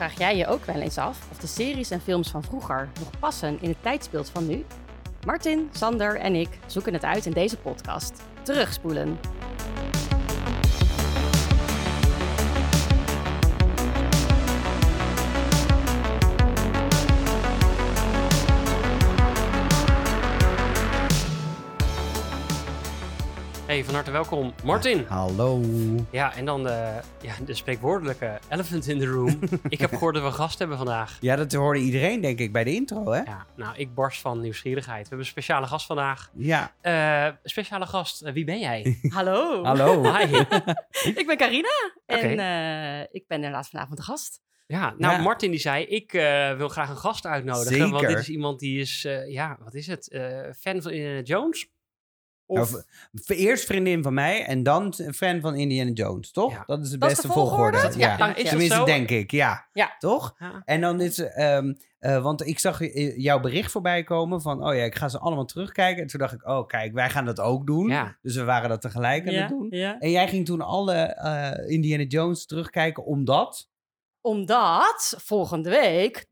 Vraag jij je ook wel eens af of de series en films van vroeger nog passen in het tijdsbeeld van nu? Martin, Sander en ik zoeken het uit in deze podcast. Terugspoelen. Hey, van harte welkom, Martin. Hallo. Ja, en dan de, ja, de spreekwoordelijke elephant in the room. ik heb gehoord dat we een gast hebben vandaag. Ja, dat hoorde iedereen denk ik bij de intro, hè? Ja, nou, ik barst van nieuwsgierigheid. We hebben een speciale gast vandaag. Ja. Eh, speciale gast, eh, wie ben jij? Hallo. Hallo. Hi. Ik ben Carina en Oké. eh, ik ben inderdaad vanavond de gast. Ja, nou, Ja. Martin die zei, ik eh, wil graag een gast uitnodigen. Want dit is iemand die is, eh, ja, wat is het? Eh, fan van Indiana Jones? Of, Nou, Eerst vriendin van mij en dan een fan van Indiana Jones, toch? Ja. Dat is de Dat is beste de volgorde? volgorde. Ja. Is Tenminste, zo? denk ik, ja. Ja. Toch? Ja. En dan is, ehm eh, want ik zag eh, jouw bericht voorbij komen van, oh ja, ik ga ze allemaal terugkijken. En toen dacht ik, oh kijk, wij gaan dat ook doen. Ja. Dus we waren dat tegelijk aan het doen. ja. En jij ging toen alle eh, Indiana Jones terugkijken omdat... Omdat volgende week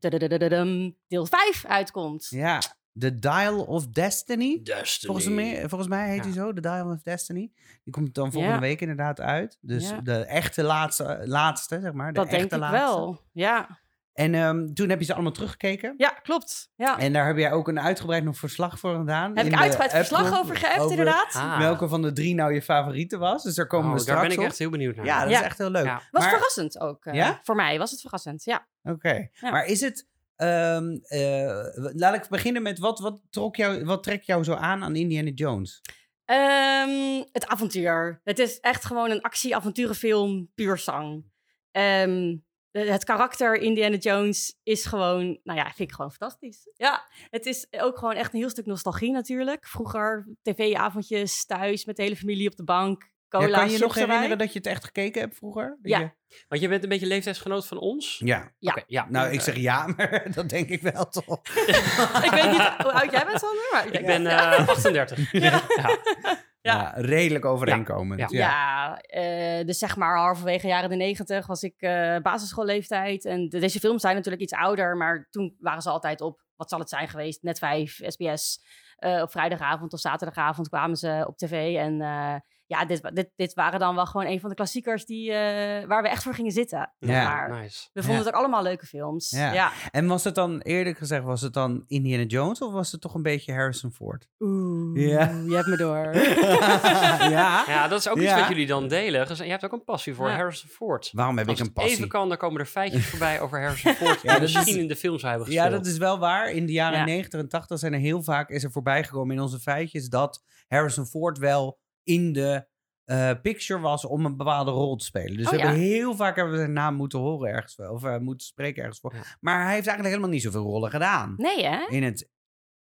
deel 5 uitkomt. Ja, The Dial of Destiny. Destiny. Volgens mij, volgens mij heet Ja. hij zo, The Dial of Destiny. Die komt dan volgende Ja. week inderdaad uit. Dus Ja. de echte laatste, laatste zeg maar. De Dat denk echte ik laatste. wel. Ja. En ehm, toen heb je ze allemaal teruggekeken. ja, klopt. Ja. En daar heb jij ook een uitgebreid nog verslag voor gedaan. Heb ik uitgebreid verslag over geëft, inderdaad. Ah. Welke van de drie nou je favoriete was. Dus daar komen Oh, we daar straks ben ik op. echt heel benieuwd naar. Ja, dat Ja. is echt heel leuk. Ja. Was maar, verrassend ook. eh, Ja? Voor mij was het verrassend, ja. Oké, Ja. maar is het... ehm, eh, laat ik beginnen met wat, wat, trok jou, wat trekt jou zo aan aan Indiana Jones? Ehm, het avontuur. Het is echt gewoon een actie-avonturenfilm, puur zang. Ehm, het karakter Indiana Jones is gewoon, nou ja, vind ik gewoon fantastisch. Ja, het is ook gewoon echt een heel stuk nostalgie natuurlijk. Vroeger tv-avondjes thuis met de hele familie op de bank. Cola, Ja, kan je je nog herinneren erbij. dat je het echt gekeken hebt vroeger? Dat Ja. je- Want je bent een beetje leeftijdsgenoot van ons? Ja. Ja. Oké, ja. Nou, ik zeg ja, maar dat denk ik wel toch. ik weet niet hoe oud jij bent, Sander, maar ik denk Ik ben eh 38. ja. Ja, redelijk overeenkomend. Ja. Ja. Ja, eh, dus zeg maar halverwege jaren de negentig was ik eh basisschoolleeftijd. En de- deze films zijn natuurlijk iets ouder, maar toen waren ze altijd op, wat zal het zijn geweest, net 5, SBS. Eh, op vrijdagavond of zaterdagavond kwamen ze op tv. En eh, ja, dit, dit, dit waren dan wel gewoon een van de klassiekers die, eh, waar we echt voor gingen zitten. Ja. Maar Nice. we vonden Ja. het ook allemaal leuke films. Ja. Ja. En was het dan, eerlijk gezegd, was het dan Indiana Jones of was het toch een beetje Harrison Ford? Oeh, Ja. je hebt me door. ja. Ja, dat is ook iets Ja. wat jullie dan delen. Dus Je hebt ook een passie voor Ja. Harrison Ford. Waarom heb Als ik een het even passie? kan, dan komen er feitjes voorbij over Harrison Ford. Ja, die dat is- misschien in de films hebben Ja, gespeeld. dat is wel waar. In de jaren Ja. 90 en 80 zijn er heel vaak is er voorbij gekomen in onze feitjes dat Harrison Ford wel in de eh, picture was om een bepaalde rol te spelen. Dus Oh, we hebben heel vaak hebben we zijn naam moeten horen ergens wel, of eh, moeten spreken ergens voor. Ja. Maar hij heeft eigenlijk helemaal niet zoveel rollen gedaan. Nee, hè? In het,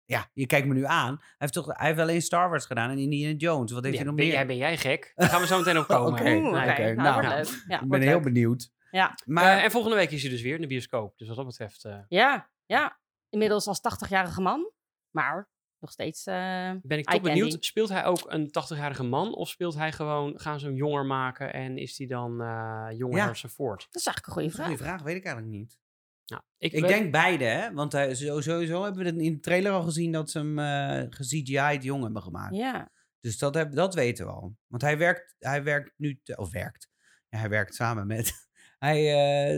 ja, je kijkt me nu aan. Hij heeft toch, hij heeft wel in Star Wars gedaan en Indiana Jones. Wat heeft Ja, hij nog ben, meer? jij, ben jij gek? Daar gaan we zo meteen op komen. Oké, nou, nou. Ja, ik ben heel leuk. benieuwd. Ja. Maar Eh, en volgende week is hij dus weer in de bioscoop. Dus wat dat betreft... eh, Ja, ja. Inmiddels als 80-jarige man. Maar nog steeds. eh, ben ik toch benieuwd. Speelt hij ook een 80-jarige man? Of speelt hij gewoon... Gaan ze hem jonger maken? En is hij dan eh jonger Ja. Ford? dat is eigenlijk een goede vraag. goede vraag, weet ik eigenlijk niet. Nou, ik, Ik ben- denk beide, hè? Want hij, zo- sowieso hebben we het in de trailer al gezien dat ze hem eh ge-CGI'd jong hebben gemaakt. Ja. Dus dat, heb, dat weten we al. Want hij werkt, hij werkt nu, te- of werkt. Ja, hij werkt samen met, hij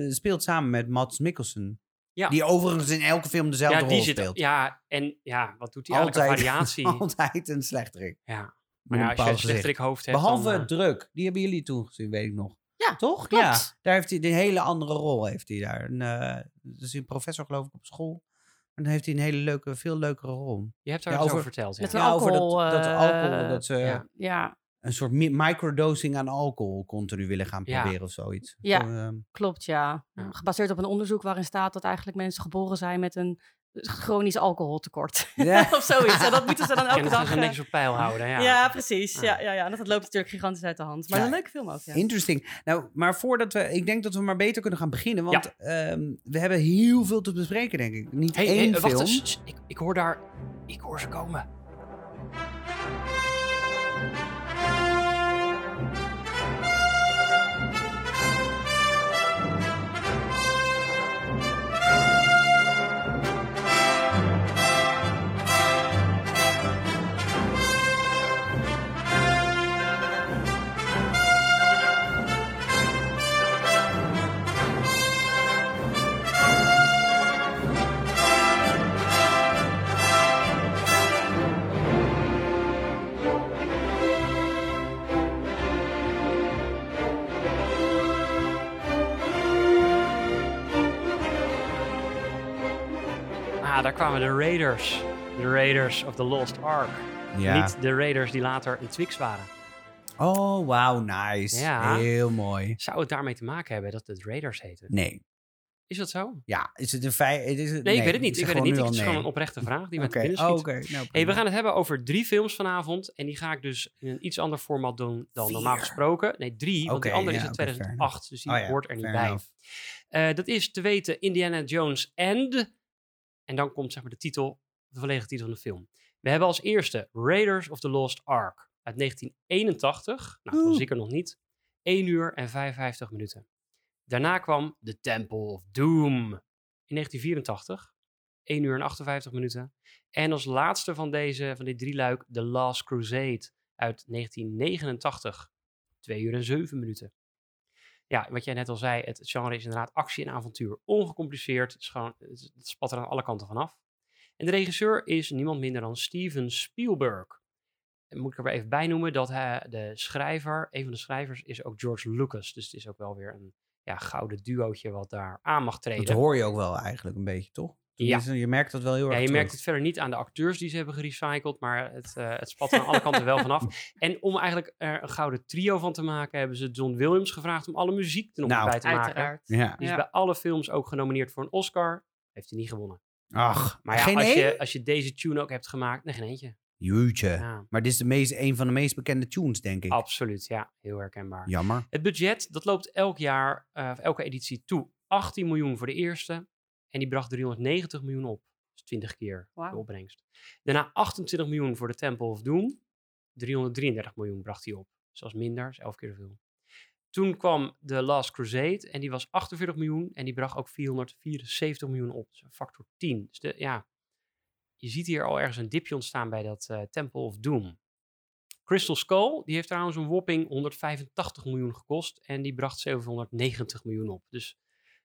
eh, speelt samen met Mats Mikkelsen. Ja. Die overigens in elke film dezelfde ja, die rol zit... speelt. Ja, en ja, wat doet hij eigenlijk? Een variatie. altijd een slechterik. Ja. Maar een ja, als je een slechterik hoofd hebt... Behalve dan, eh, druk. Die hebben jullie toen gezien, weet ik nog. Ja, Toch? klopt. Ja. Daar heeft hij een hele andere rol. Heeft hij daar. Een, eh, dus een professor geloof ik op school. En dan heeft hij een hele leuke, veel leukere rol. Je hebt daar Ja, iets over verteld. Ja. Met Ja, over dat, alcohol, dat eh, alcohol, dat ze ja. Een soort mi- microdosing aan alcohol continu willen gaan Ja. proberen of zoiets. Ja. Zo, ehm, klopt, ja. Ja. Gebaseerd op een onderzoek waarin staat dat eigenlijk mensen geboren zijn met een chronisch alcoholtekort. ja. of zoiets. En dat moeten ze dan elke En dag... ze eh, netjes op peil houden. Ja. ja. precies. Ja. Ja, ja, ja. En dat loopt natuurlijk gigantisch uit de hand. Maar Ja. een leuke film ook, ja. Interesting. Nou, maar voordat we, ik denk dat we maar beter kunnen gaan beginnen, want ehm, we hebben heel veel te bespreken, denk ik. Niet Hey, één hey, wacht film. eens. Sst, Ik, ik hoor daar... Ik hoor ze komen. Kwamen de Raiders. De Raiders of the Lost Ark. Ja. Niet de Raiders die later een Twix waren. Oh, wauw, nice. Ja. Heel mooi. Zou het daarmee te maken hebben dat het Raiders heten? Nee. Is dat zo? Ja, is het een feit? Is het, Nee, ik weet het niet. Ik weet het niet. Het is gewoon een nee. oprechte vraag die met Oké, binnen oh. Nou, Hey, we gaan het hebben over drie films vanavond. En die ga ik dus in een iets ander format doen dan normaal gesproken. Nee, drie. Want Oké, andere is uit fair 2008. Dus die Oh ja, hoort er niet bij. Eh, dat is te weten Indiana Jones and... En dan komt zeg maar de titel, de volledige titel van de film. We hebben als eerste Raiders of the Lost Ark uit 1981. Nou, dat was Oeh. ik er nog niet. 1 uur en 55 minuten. Daarna kwam The Temple of Doom in 1984. 1 uur en 58 minuten. En als laatste van deze, van dit drieluik, The Last Crusade uit 1989. 2 uur en 7 minuten. Ja, wat jij net al zei, het genre is inderdaad actie en avontuur. Ongecompliceerd, het, is gewoon, het het spat er aan alle kanten vanaf. En de regisseur is niemand minder dan Steven Spielberg. En moet ik er even bij noemen dat hij, de schrijver, een van de schrijvers, is ook George Lucas. Dus het is ook wel weer een ja, gouden duootje wat daar aan mag treden. Dat hoor je ook wel eigenlijk een beetje, toch? Ja. Je merkt dat wel heel erg Ja, je terug. merkt het verder niet aan de acteurs die ze hebben gerecycled, maar het, eh, het spat er aan alle kanten wel vanaf. En om eigenlijk er een gouden trio van te maken, hebben ze John Williams gevraagd om alle muziek er nog Nou, bij te maken. Uiteraard. Ja. Die is Ja. bij alle films ook genomineerd voor een Oscar. Heeft hij niet gewonnen. Ach, Maar ja, geen als, je, als je deze tune ook hebt gemaakt, nee, geen eentje. Jeetje. Ja, Maar dit is de meest, een van de meest bekende tunes, denk ik. absoluut, ja, heel herkenbaar. Jammer. Het budget, dat loopt elk jaar, eh, of elke editie toe. 18 miljoen voor de eerste. En die bracht 390 miljoen op. Dus 20 keer de opbrengst. Daarna 28 miljoen voor de Temple of Doom. 333 miljoen bracht hij op. Zelfs minder, is 11 keer zoveel. Toen kwam The Last Crusade en die was 48 miljoen. En die bracht ook 474 miljoen op. Dus een factor 10. Dus de, ja, je ziet hier al ergens een dipje ontstaan bij dat eh, Temple of Doom. Crystal Skull, die heeft trouwens een whopping 185 miljoen gekost. En die bracht 790 miljoen op. Dus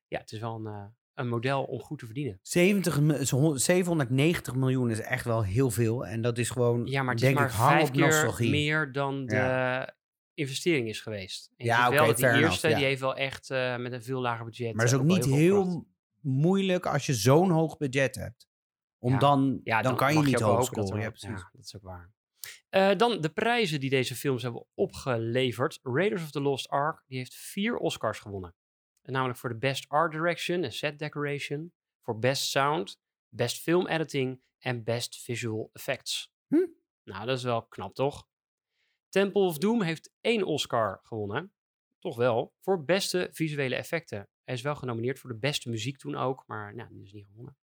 ja, het is wel een, eh, een model om goed te verdienen. 70, mi- zo hon- 790 miljoen is echt wel heel veel. En dat is gewoon, Ja, maar het is denk maar ik, hang vijf op keer nostalgie. meer dan de investering is geweest. En Ja, oké, dat die enough, eerste, ja. die heeft wel echt eh, met een veel lager budget. Maar het is eh, ook niet heel moeilijk als je zo'n hoog budget hebt. Om Ja. dan, Ja, dan, kan je niet hoog dat scoren. Ja, precies. Ja, dat is ook waar. Eh, dan de prijzen die deze films hebben opgeleverd. Raiders of the Lost Ark die heeft vier Oscars gewonnen. Namelijk voor de Best Art Direction en Set Decoration. Voor Best Sound, Best Film Editing en Best Visual Effects. Hm. Nou, dat is wel knap, toch? Temple of Doom heeft één Oscar gewonnen. Toch wel. Voor beste visuele effecten. Hij is wel genomineerd voor de beste muziek toen ook, maar nou, die is niet gewonnen.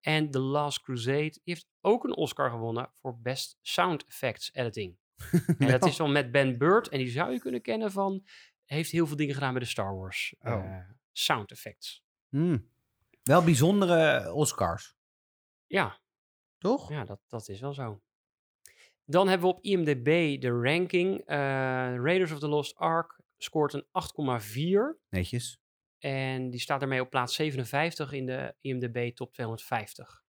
En The Last Crusade heeft ook een Oscar gewonnen voor Best Sound Effects Editing. En dat is dan met Ben Bird. En die zou je kunnen kennen van... Heeft heel veel dingen gedaan bij de Star Wars Oh. eh, sound effects. Hmm. Wel bijzondere Oscars, Ja, toch? ja dat, dat is wel zo. Dan hebben we op IMDb de ranking. eh, Raiders of the Lost Ark scoort een 8,4. Netjes. En die staat daarmee op plaats 57 in de IMDb top 250.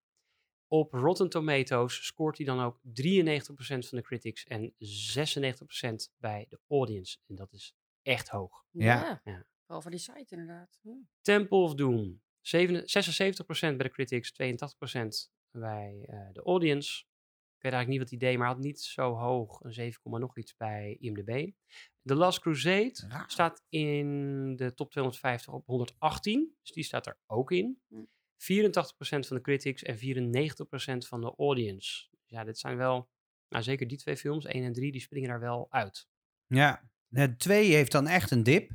Op Rotten Tomatoes scoort hij dan ook 93% van de critics en 96% bij de audience. En dat is echt hoog. Ja. Ja. Vooral voor die site inderdaad. Hm. Temple of Doom. zeven- 76% bij de critics, 82% bij eh, de audience. Ik weet eigenlijk niet wat hij deed, maar had niet zo hoog. Een 7, nog iets bij IMDb. The Last Crusade staat in de top 250 op 118. Dus die staat er ook in. Hm. 84% van de critics en 94% van de audience. Dus ja, dit zijn wel, nou zeker die twee films, 1 en 3, die springen daar wel uit. Ja. Het 2 heeft dan echt een dip,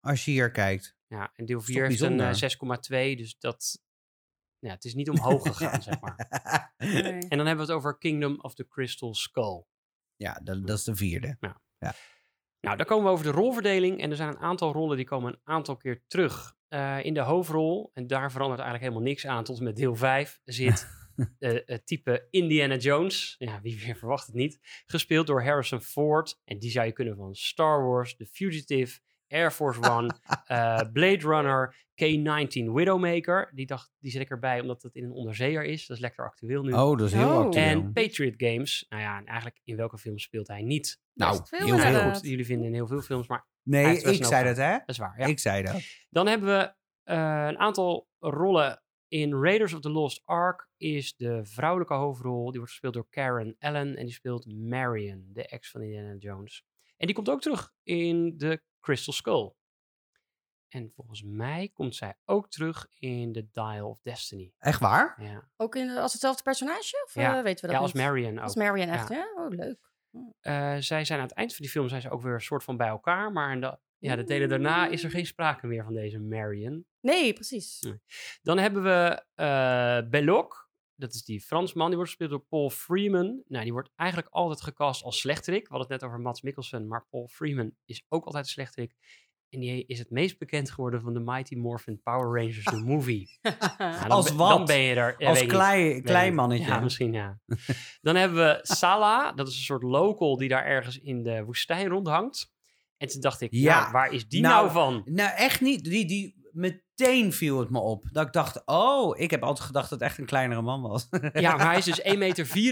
als je hier kijkt. Ja, en deel is 4 toch heeft een bijzonder? eh, 6,2, dus dat, ja, het is niet omhoog gegaan, zeg maar. Nee. En dan hebben we het over Kingdom of the Crystal Skull. Ja, dat, dat is de vierde. Nou, dan komen we over de rolverdeling. En er zijn een aantal rollen die komen een aantal keer terug. Eh, in de hoofdrol, en daar verandert eigenlijk helemaal niks aan tot en met deel 5, zit het type Indiana Jones. Ja, wie weer verwacht het niet. Gespeeld door Harrison Ford. En die zou je kunnen van Star Wars, The Fugitive, Air Force One, eh, Blade Runner, K-19 Widowmaker. Die, dacht, die zet ik erbij omdat het in een onderzeeër is. Dat is lekker actueel nu. Oh, dat is heel Oh. actueel. En Patriot Games. Nou ja, en eigenlijk in welke film speelt hij niet? nou, veel heel veel. Goed, jullie vinden in heel veel films, maar Nee, ik zei dat, hè? dat is waar. Ja. Ik zei dat. Dan hebben we eh, een aantal rollen in Raiders of the Lost Ark is de vrouwelijke hoofdrol, die wordt gespeeld door Karen Allen en die speelt Marion, de ex van Indiana Jones. En die komt ook terug in de Crystal Skull. En volgens mij komt zij ook terug in The Dial of Destiny. Echt waar? Ja, Ook in, als hetzelfde personage? Of Ja. eh, weten we ja dat als niet? Marion ook. Als Marion echt, Ja. ja? Oh, leuk. Eh, zij zijn aan het eind van die film zijn ze ook weer een soort van bij elkaar. Maar in de, ja, de delen daarna is er geen sprake meer van deze Marion. Nee, precies. Nee. Dan hebben we eh Belloc. Dat is die Fransman. Die wordt gespeeld door Paul Freeman. Nou, die wordt eigenlijk altijd gecast als slechterik. We hadden het net over Mats Mikkelsen. Maar Paul Freeman is ook altijd een slechterik. En die is het meest bekend geworden van de Mighty Morphin Power Rangers, de movie. Nou, dan Als wat? Dan ben je er. ja, Als weet ik niet. klei, klein mannetje. Ja, misschien ja. Dan hebben we Salah. Dat is een soort local die daar ergens in de woestijn rondhangt. En toen dacht ik, Ja, ja, waar is die nou, nou, van? Nou, echt niet. Die, die, meteen viel het me op. Dat ik dacht, oh, ik heb altijd gedacht dat het echt een kleinere man was. Ja, maar hij is dus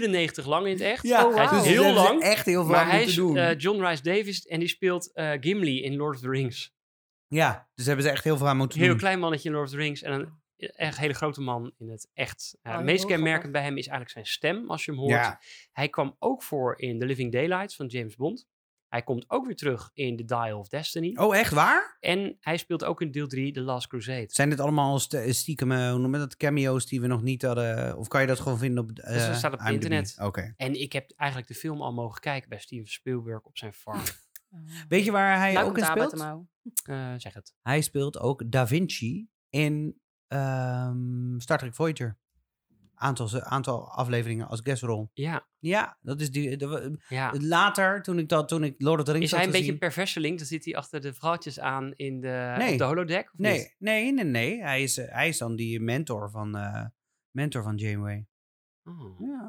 1,94 meter lang in het echt. Ja, Oh, hij is wauw. dus heel lang. echt heel veel Maar hij is doen. eh, John Rice Davis en die speelt eh, Gimli in Lord of the Rings. ja, dus hebben ze echt heel veel aan moeten Heel doen. klein mannetje in Lord of the Rings en een echt hele grote man in het echt. Eh, Oh, het meest heel kenmerkend bij hem is eigenlijk zijn stem, als je hem hoort. Ja. Hij kwam ook voor in The Living Daylights van James Bond. Hij komt ook weer terug in The Dial of Destiny. Oh, echt waar? En hij speelt ook in deel 3 The Last Crusade. Zijn dit allemaal st- stiekem, eh, hoe noem je dat, cameo's die we nog niet hadden? Of kan je dat gewoon vinden op eh, dat staat op IMDb? internet. Oké. En ik heb eigenlijk de film al mogen kijken bij Steven Spielberg op zijn farm. Weet je waar hij ook in speelt? Eh, zeg het. Hij speelt ook Da Vinci in ehm, Star Trek Voyager. Aantal, aantal afleveringen als guestrol. Ja, Ja, dat is die. de- ja. later, toen ik, dat, toen ik Lord of the Rings Is hij een beetje een perverseling? Dan zit hij achter de vrouwtjes aan in de, Nee. de holodeck? Of Nee, niet? nee, nee, nee. Hij is, eh, hij is dan die mentor van, eh, mentor van Janeway. Oh. Ja.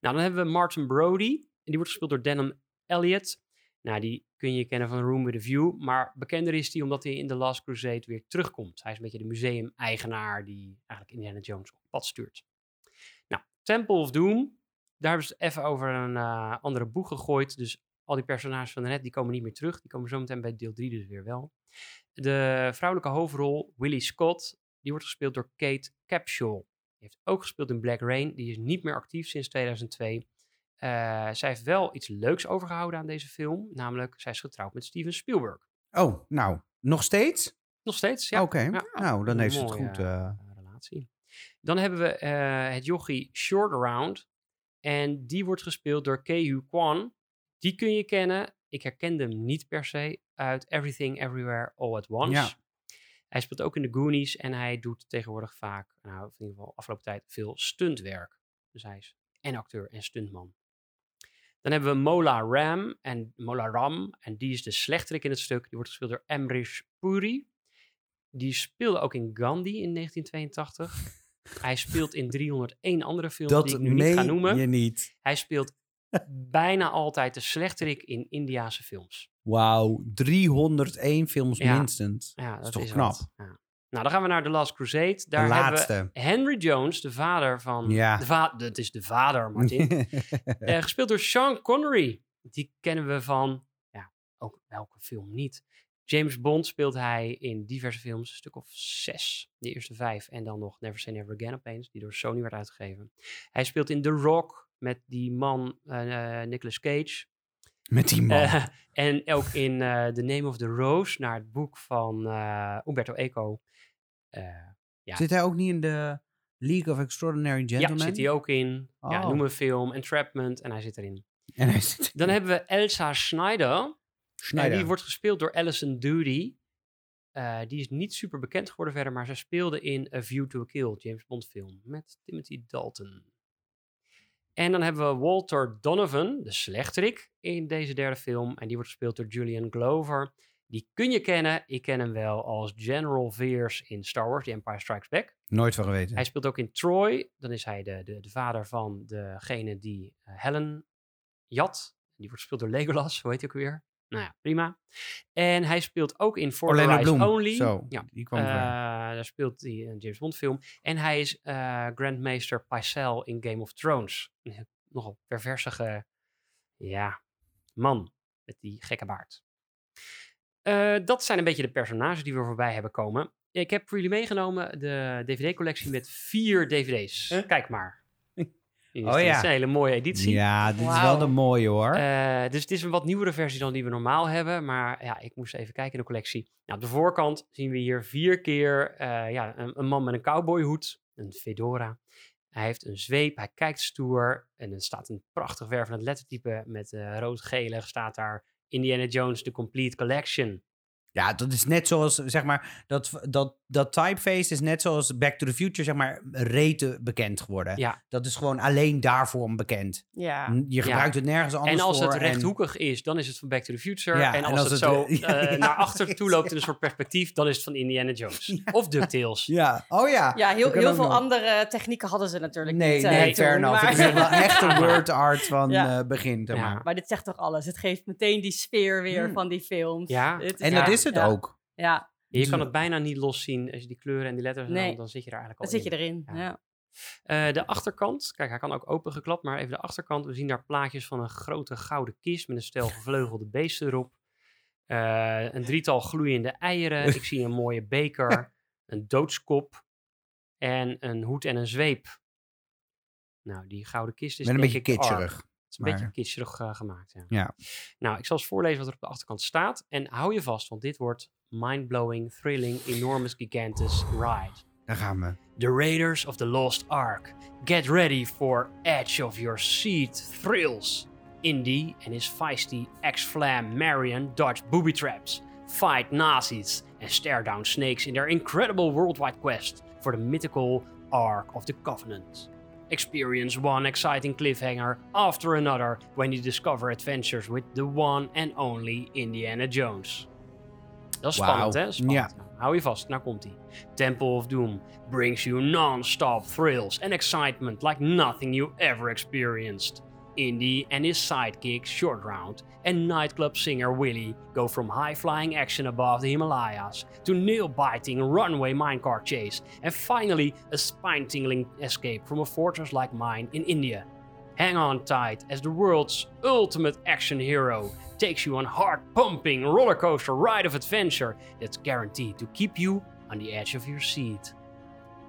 Nou, dan hebben we Martin Brody. En die wordt gespeeld door Denham Elliott. Nou, die kun je kennen van Room with a View. Maar bekender is hij omdat hij in The Last Crusade weer terugkomt. Hij is een beetje de museum-eigenaar die eigenlijk Indiana Jones op pad stuurt. Temple of Doom. Daar hebben ze het even over een eh, andere boeg gegooid. Dus al die personages van net die komen niet meer terug. Die komen zometeen bij deel 3 dus weer wel. De vrouwelijke hoofdrol, Willie Scott, die wordt gespeeld door Kate Capshaw. Die heeft ook gespeeld in Black Rain. Die is niet meer actief sinds 2002. Eh, zij heeft wel iets leuks overgehouden aan deze film. Namelijk, zij is getrouwd met Steven Spielberg. Oh, nou, nog steeds? Nog steeds, ja. Oké, Ja. nou, dan heeft ze het goed. eh, relatie. Dan hebben we eh, het jochie Short Around. En die wordt gespeeld door Kehu Kwan. Die kun je kennen. Ik herkende hem niet per se uit Everything Everywhere All at Once. Ja. Hij speelt ook in de Goonies en hij doet tegenwoordig vaak, nou in ieder geval afgelopen tijd, veel stuntwerk. Dus hij is en acteur en stuntman. Dan hebben we Mola Ram en Mola Ram. En die is de slechterik in het stuk. Die wordt gespeeld door Amrish Puri. Die speelde ook in Gandhi in 1982. Hij speelt in 301 andere films die ik nu niet ga noemen. je niet. Hij speelt bijna altijd de slechterik in Indiase films. Wauw, 301 films Ja. minstens. Ja, dat is toch is knap? Ja. Nou, dan gaan we naar The Last Crusade. Daar de hebben laatste. we Henry Jones, de vader van... Ja. De va dat is de vader, Martin. Eh, gespeeld door Sean Connery. Die kennen we van, ja, ook welke film niet. James Bond speelt hij in diverse films, een stuk of zes, de eerste vijf. En dan nog Never Say Never Again opeens, die door Sony werd uitgegeven. Hij speelt in The Rock met die man eh Nicolas Cage. Met die man. Eh, en ook in The Name of the Rose, naar het boek van Umberto Eco. Ja. Zit hij ook niet in de League of Extraordinary Gentlemen? ja, zit hij ook in. Ja, Oh. noem een film, Entrapment, en hij zit erin. En hij zit Dan hebben we Elsa Schneider. En die wordt gespeeld door Alison Doody. Eh, die is niet super bekend geworden verder, maar zij speelde in A View to a Kill, James Bond film, met Timothy Dalton. En dan hebben we Walter Donovan, de slechterik, in deze derde film. En die wordt gespeeld door Julian Glover. Die kun je kennen. Ik ken hem wel als General Veers in Star Wars, The Empire Strikes Back. Nooit van geweten. Hij speelt ook in Troy. Dan is hij de, de, de vader van degene die eh, Helen jat. Die wordt gespeeld door Legolas, hoe heet hij ook weer? Nou ja, prima. En hij speelt ook in For Orlando the Rise Bloom. Only. Zo, Ja. die kwam Eh, daar speelt hij een James Bond film. En hij is eh Grandmeester Pycelle in Game of Thrones. Een nogal perversige, ja, man met die gekke baard. Eh, dat zijn een beetje de personages die we voorbij hebben komen. ik heb voor jullie meegenomen de DVD-collectie met vier DVD's. Huh? Kijk maar. Is Oh ja. Het is een hele mooie editie. Ja, dit is wel de mooie hoor. Eh, dus het is een wat nieuwere versie dan die we normaal hebben. Maar ja, ik moest even kijken in de collectie. Nou, op de voorkant zien we hier vier keer eh, ja, een, een man met een cowboyhoed, een fedora. Hij heeft een zweep, hij kijkt stoer. En er staat een prachtig wervend lettertype met eh rood-gelig. Staat daar Indiana Jones, The Complete Collection. Ja, dat is net zoals, zeg maar, dat, dat, dat typeface is net zoals Back to the Future, zeg maar, rete bekend geworden. Ja. Dat is gewoon alleen daarvoor bekend. Ja. Je gebruikt het nergens anders En als voor. het rechthoekig is, dan is het van Back to the Future. Ja, en en als, het, het, zo eh, ja, ja, naar achter toe loopt in een soort perspectief, dan is het van Indiana Jones. Of DuckTales. Ja, oh ja. Ja, heel, heel veel nog. andere technieken hadden ze natuurlijk Nee, niet. eh, nee, fair enough. maar- Het is wel echt een word art van Ja. eh, begin, zeg Ja. maar. Maar dit zegt toch alles? Het geeft meteen die sfeer weer Hmm. van die films. Ja. En Ja. dat is het ja. ook. Ja, Je kan het bijna niet loszien als je die kleuren en die letters Nee. dan, dan zit je er eigenlijk dan al zit je in. erin. Ja. Ja. Eh, de achterkant, kijk, hij kan ook opengeklapt, maar even de achterkant. We zien daar plaatjes van een grote gouden kist met een stel gevleugelde beesten erop. Eh, een drietal gloeiende eieren. Ik zie een mooie beker, een doodskop en een hoed en een zweep. Nou, die gouden kist is Met een denk beetje kitscherig. Het is een beetje kitscherig gemaakt, ja. Ja. Nou, ik zal eens voorlezen wat er op de achterkant staat. En hou je vast, want dit wordt mind-blowing, thrilling, enormous, gigantus ride. Daar gaan we. The Raiders of the Lost Ark. Get ready for edge of your seat thrills. Indy and his feisty ex-flam Marion dodge booby traps, fight Nazis, and stare down snakes in their incredible worldwide quest for the mythical Ark of the Covenant. Experience one exciting cliffhanger after another when you discover adventures with the one and only Indiana Jones. Dat is Wauw. spannend, hè? Spannend. Hou je vast, nou komt ie. Temple of Doom brings you non-stop thrills and excitement like nothing you ever experienced. Indy and his sidekick Short Round and nightclub singer Willie go from high-flying action above the Himalayas to nail-biting runway minecart chase and finally a spine-tingling escape from a fortress like mine in India. Hang on tight as the world's ultimate action hero takes you on heart-pumping rollercoaster ride of adventure that's guaranteed to keep you on the edge of your seat.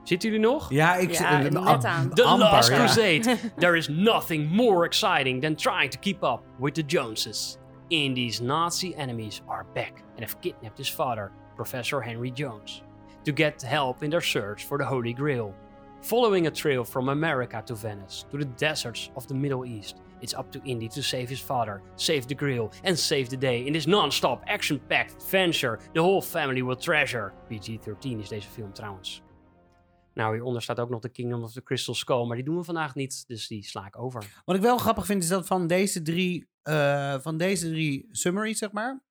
Zitten jullie nog? Ja, ik Ja, eh, net aan. The amper, Last ja. Crusade. There is nothing more exciting than trying to keep up with the Joneses. Indy's Nazi enemies are back and have kidnapped his father, Professor Henry Jones, to get help in their search for the Holy Grail. Following a trail from America to Venice to the deserts of the Middle East, it's up to Indy to save his father, save the Grail, and save the day in this non-stop action-packed adventure the whole family will treasure. PG-13 is deze film trouwens. Nou, hieronder staat ook nog The Kingdom of the Crystal Skull, maar die doen we vandaag niet, dus die sla ik over. Wat ik wel grappig vind, is dat van deze drie, eh, van deze drie summaries, zeg maar,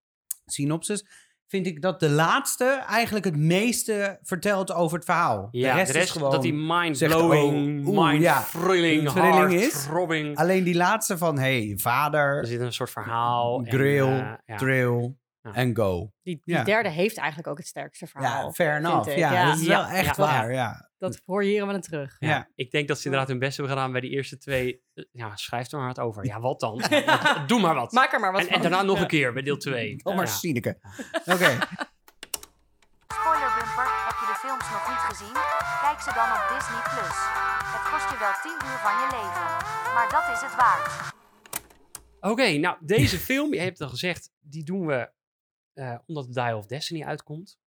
synopsis, vind ik dat de laatste eigenlijk het meeste vertelt over het verhaal. Ja, de rest, is gewoon... dat die mind-blowing, oh, ja, mind-thrilling, thrilling is. Alleen die laatste van, hey, vader, Er zit een soort verhaal. en, grill, ja. drill Ja. en go. Die, die Ja. derde heeft eigenlijk ook het sterkste verhaal. Ja, fair enough. Ja, Ja. dat is wel Ja, echt ja, waar, ja. Dat hoor je hier wel terug. Ja, Ja. Ik denk dat ze inderdaad hun best hebben gedaan bij die eerste twee. Eh, Ja, schrijf er maar wat over. Ja, wat dan? Ja, Doe maar wat. Maak er maar wat en, van. en daarna nog Ja. een keer bij deel 2. Oh, maar. Sineke. Oké. Spoiler bumper, heb je de films nog niet gezien? Kijk ze dan op Disney+. Plus. Het kost je wel 10 uur van je leven. Maar dat is het waard. Oké, nou, deze film, je hebt het al gezegd, die doen we eh, omdat The Dial of Destiny uitkomt.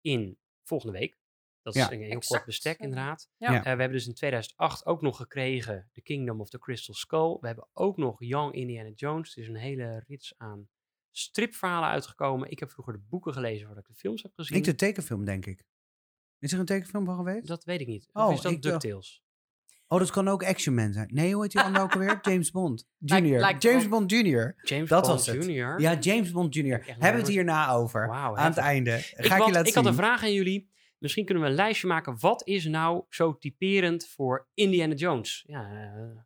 In volgende week. Dat is Ja. een heel kort bestek, inderdaad. Ja. Eh, we hebben dus in 2008 ook nog gekregen The Kingdom of the Crystal Skull. We hebben ook nog Young Indiana Jones. Er is een hele rits aan stripverhalen uitgekomen. Ik heb vroeger de boeken gelezen voordat ik de films heb gezien. Ik de tekenfilm, denk ik. Is er een tekenfilm van geweest? Dat weet ik niet. Oh, of is dat DuckTales? Oh, dat kan ook Action Man zijn. Nee, hoe heet die andere ook alweer? James Bond Junior. James. Bond Junior. James Dat Bond was het. Jr. Ja, James Bond Junior. Hebben we het hierna over. Wauw, aan het einde. Ga Ik, ik, je had, laten ik had een vraag aan jullie. Misschien kunnen we een lijstje maken. Wat is nou zo typerend voor Indiana Jones? Ja, eh,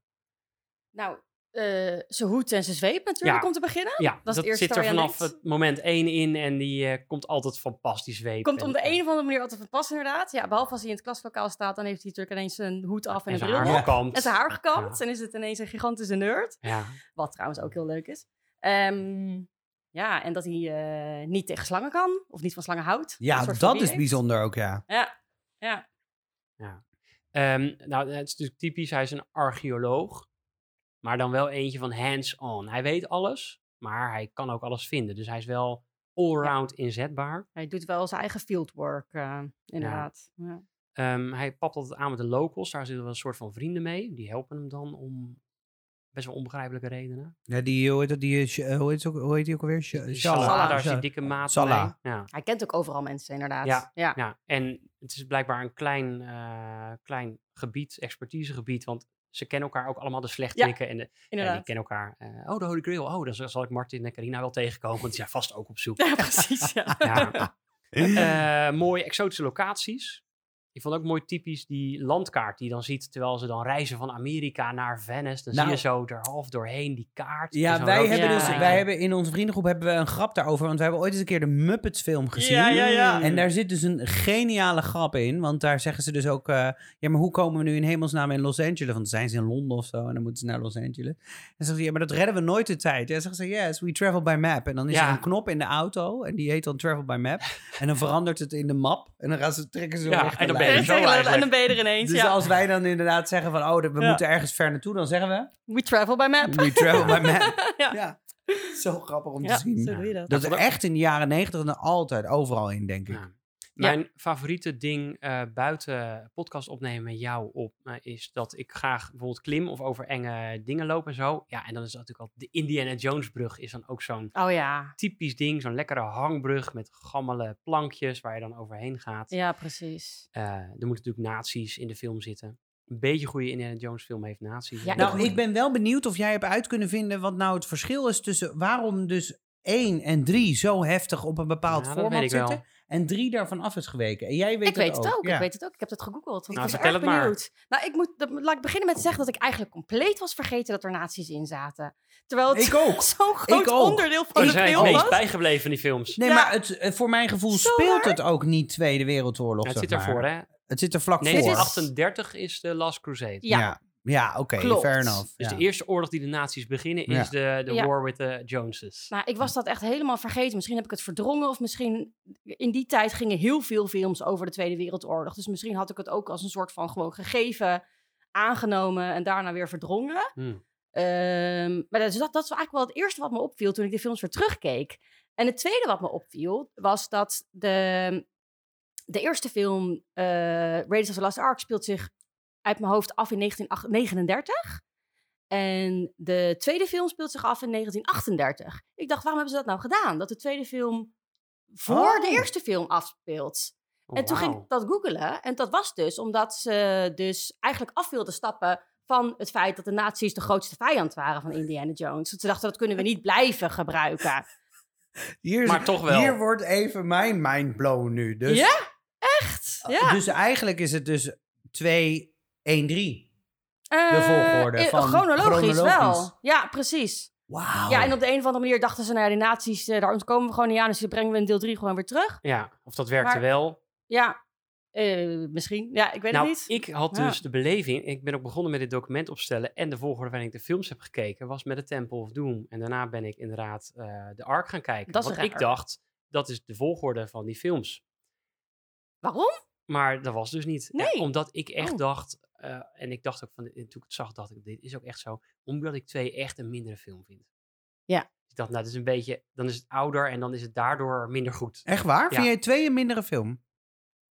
Nou, eh, zijn hoed en zijn zweep natuurlijk Ja. om te beginnen. ja Dat is dat, het eerste zit er vanaf het moment één in. En die eh, komt altijd van pas die zweep. Komt en, om de een of andere manier altijd van pas inderdaad. Ja, behalve als hij in het klaslokaal staat, dan heeft hij natuurlijk ineens zijn hoed af en, en een zijn bril haar op. gekamd. En zijn haar gekamd. Ja. En is het ineens een gigantische nerd. Ja. Wat trouwens ook heel leuk is. Ehm, Ja, en dat hij eh, niet tegen slangen kan. Of niet van slangen houdt. Ja, dat is bijzonder ook, ja. Ja, ja. Ehm, nou, het is natuurlijk typisch, hij is een archeoloog. Maar dan wel eentje van hands-on. Hij weet alles, maar hij kan ook alles vinden. Dus hij is wel allround inzetbaar. Hij doet wel zijn eigen fieldwork, eh, inderdaad. Ja. Ehm, hij papt altijd aan met de locals. Daar zitten wel een soort van vrienden mee. Die helpen hem dan om best wel onbegrijpelijke redenen. Ja, die, hoe heet dat, die, eh, hoe heet, het ook, hoe heet die ook alweer? Salah, daar is Shala. die dikke maat Salah. Ja. Hij kent ook overal mensen, inderdaad. Ja, ja. Ja, en het is blijkbaar een klein, eh, klein gebied, expertisegebied, want ze kennen elkaar ook allemaal, de slechterikken en de, ja, die kennen elkaar. eh, oh, de Holy Grail, oh, dan zal ik Martin en Carina wel tegenkomen, want die zijn vast ook op zoek. Ja, precies. Ja. Ja. Eh, mooie exotische locaties. Ik vond ook mooi typisch die landkaart die je dan ziet, terwijl ze dan reizen van Amerika naar Venice. Dan Nou. zie je zo er half doorheen die kaart. Ja, wij hebben dus, wij hebben in onze vriendengroep hebben we een grap daarover, want we hebben ooit eens een keer de Muppets film gezien. Ja, ja, ja. En daar zit dus een geniale grap in, want daar zeggen ze dus ook, eh, ja, maar hoe komen we nu in hemelsnaam in Los Angeles? Want dan zijn ze in Londen of zo en dan moeten ze naar Los Angeles. En dan zeggen ze, ja, maar dat redden we nooit de tijd. En dan zeggen ze, yes, we travel by map. En dan is Ja. er een knop in de auto en die heet dan travel by map. en dan verandert het in de map en dan gaan ze, trekken ze zo Ja, en dan ben je lijn. zo eigenlijk. En dan ben je er ineens. Dus ja. als wij dan inderdaad zeggen van, oh, we Ja. moeten ergens ver naartoe, dan zeggen we, We travel by map. we travel by map. ja. Ja, zo grappig om Ja, te zien. zo doe je dat. Dat is echt in de jaren negentig er altijd overal in, denk ik. Ja. Mijn favoriete ding eh, buiten podcast opnemen met jou op eh, is dat ik graag bijvoorbeeld klim of over enge dingen loop en zo. Ja, en dan is dat natuurlijk al de Indiana Jones brug is dan ook zo'n Oh ja. typisch ding, zo'n lekkere hangbrug met gammele plankjes waar je dan overheen gaat. Ja, precies. Eh, er moeten natuurlijk nazi's in de film zitten. Een beetje goede Indiana Jones film heeft nazi's. Ja. Nou, ik ben wel benieuwd of jij hebt uit kunnen vinden wat nou het verschil is tussen waarom dus 1 en 3 zo heftig op een bepaald format ik wel. En 3 daarvan af is geweken. En jij weet ik weet het het ook. Ja. Ik weet het ook. Ik heb het gegoogeld. Want Nou, ik was vertel erg het maar. benieuwd. Nou, ik moet, dat- laat ik beginnen met te zeggen dat ik eigenlijk compleet was vergeten dat er nazi's in zaten. Terwijl het Ik zo'n groot Ik ook. onderdeel van de zijn film meest was. bijgebleven van die films. Nee, Ja. maar het, eh, voor mijn gevoel Zo speelt het ook niet Tweede Wereldoorlog. Ja, het zeg zit ervoor, hè? Het zit er vlak voor. 1938 is de Last Crusade. Ja. Ja, oké, Klopt. fair enough. Dus ja. de eerste oorlog die de nazi's beginnen is de, de Ja. war with the Joneses. Nou, ik was dat echt helemaal vergeten. Misschien heb ik het verdrongen of misschien... In die tijd gingen heel veel films over de Tweede Wereldoorlog. Dus misschien had ik het ook als een soort van gewoon gegeven, aangenomen en daarna weer verdrongen. Hmm. Ehm, maar dat, is- dat, dat is eigenlijk wel het eerste wat me opviel toen ik de films weer terugkeek. En het tweede wat me opviel was dat de, de eerste film, eh Raiders of the Lost Ark, speelt zich uit mijn hoofd af in 1939. En de tweede film speelt zich af in 1938. Ik dacht, waarom hebben ze dat nou gedaan? Dat de tweede film voor de Oh. eerste film afspeelt. Oh, En toen ging ik dat googelen. En dat was dus omdat ze dus eigenlijk af wilden stappen van het feit dat de nazi's de grootste vijand waren van Indiana Jones. Want ze dachten, dat kunnen we niet blijven gebruiken. Hier, Maar toch wel. Hier wordt even mijn mind blown nu. Dus, Ja? Echt? Ja. dus eigenlijk is het dus 2, 1, 3. Eh, volgorde eh, van chronologisch, wel. chronologisch. Ja, precies. Wauw. Ja, en op de een of andere manier dachten ze, nou ja, die nazi's, eh, daar komen we gewoon niet aan. Dus die brengen we in deel 3 gewoon weer terug. Ja, of dat werkte Maar- wel. Ja, eh, misschien. Ja, ik weet Nou, het niet. ik had Ja. dus de beleving, ik ben ook begonnen met dit document opstellen en de volgorde waarin ik de films heb gekeken was met de Temple of Doom. En daarna ben ik inderdaad eh, de Ark gaan kijken. Dat is want ik dacht, dat is de volgorde van die films. Waarom? Maar dat was dus niet. Ja, Nee. omdat ik echt Oh. dacht, eh, en ik dacht ook van, toen ik het zag, dacht ik, dit is ook echt zo. Omdat ik twee echt een mindere film vind. Ja. Ik dacht, nou, dat is een beetje, dan is het ouder en dan is het daardoor minder goed. Echt waar? Ja. Vind jij twee een mindere film?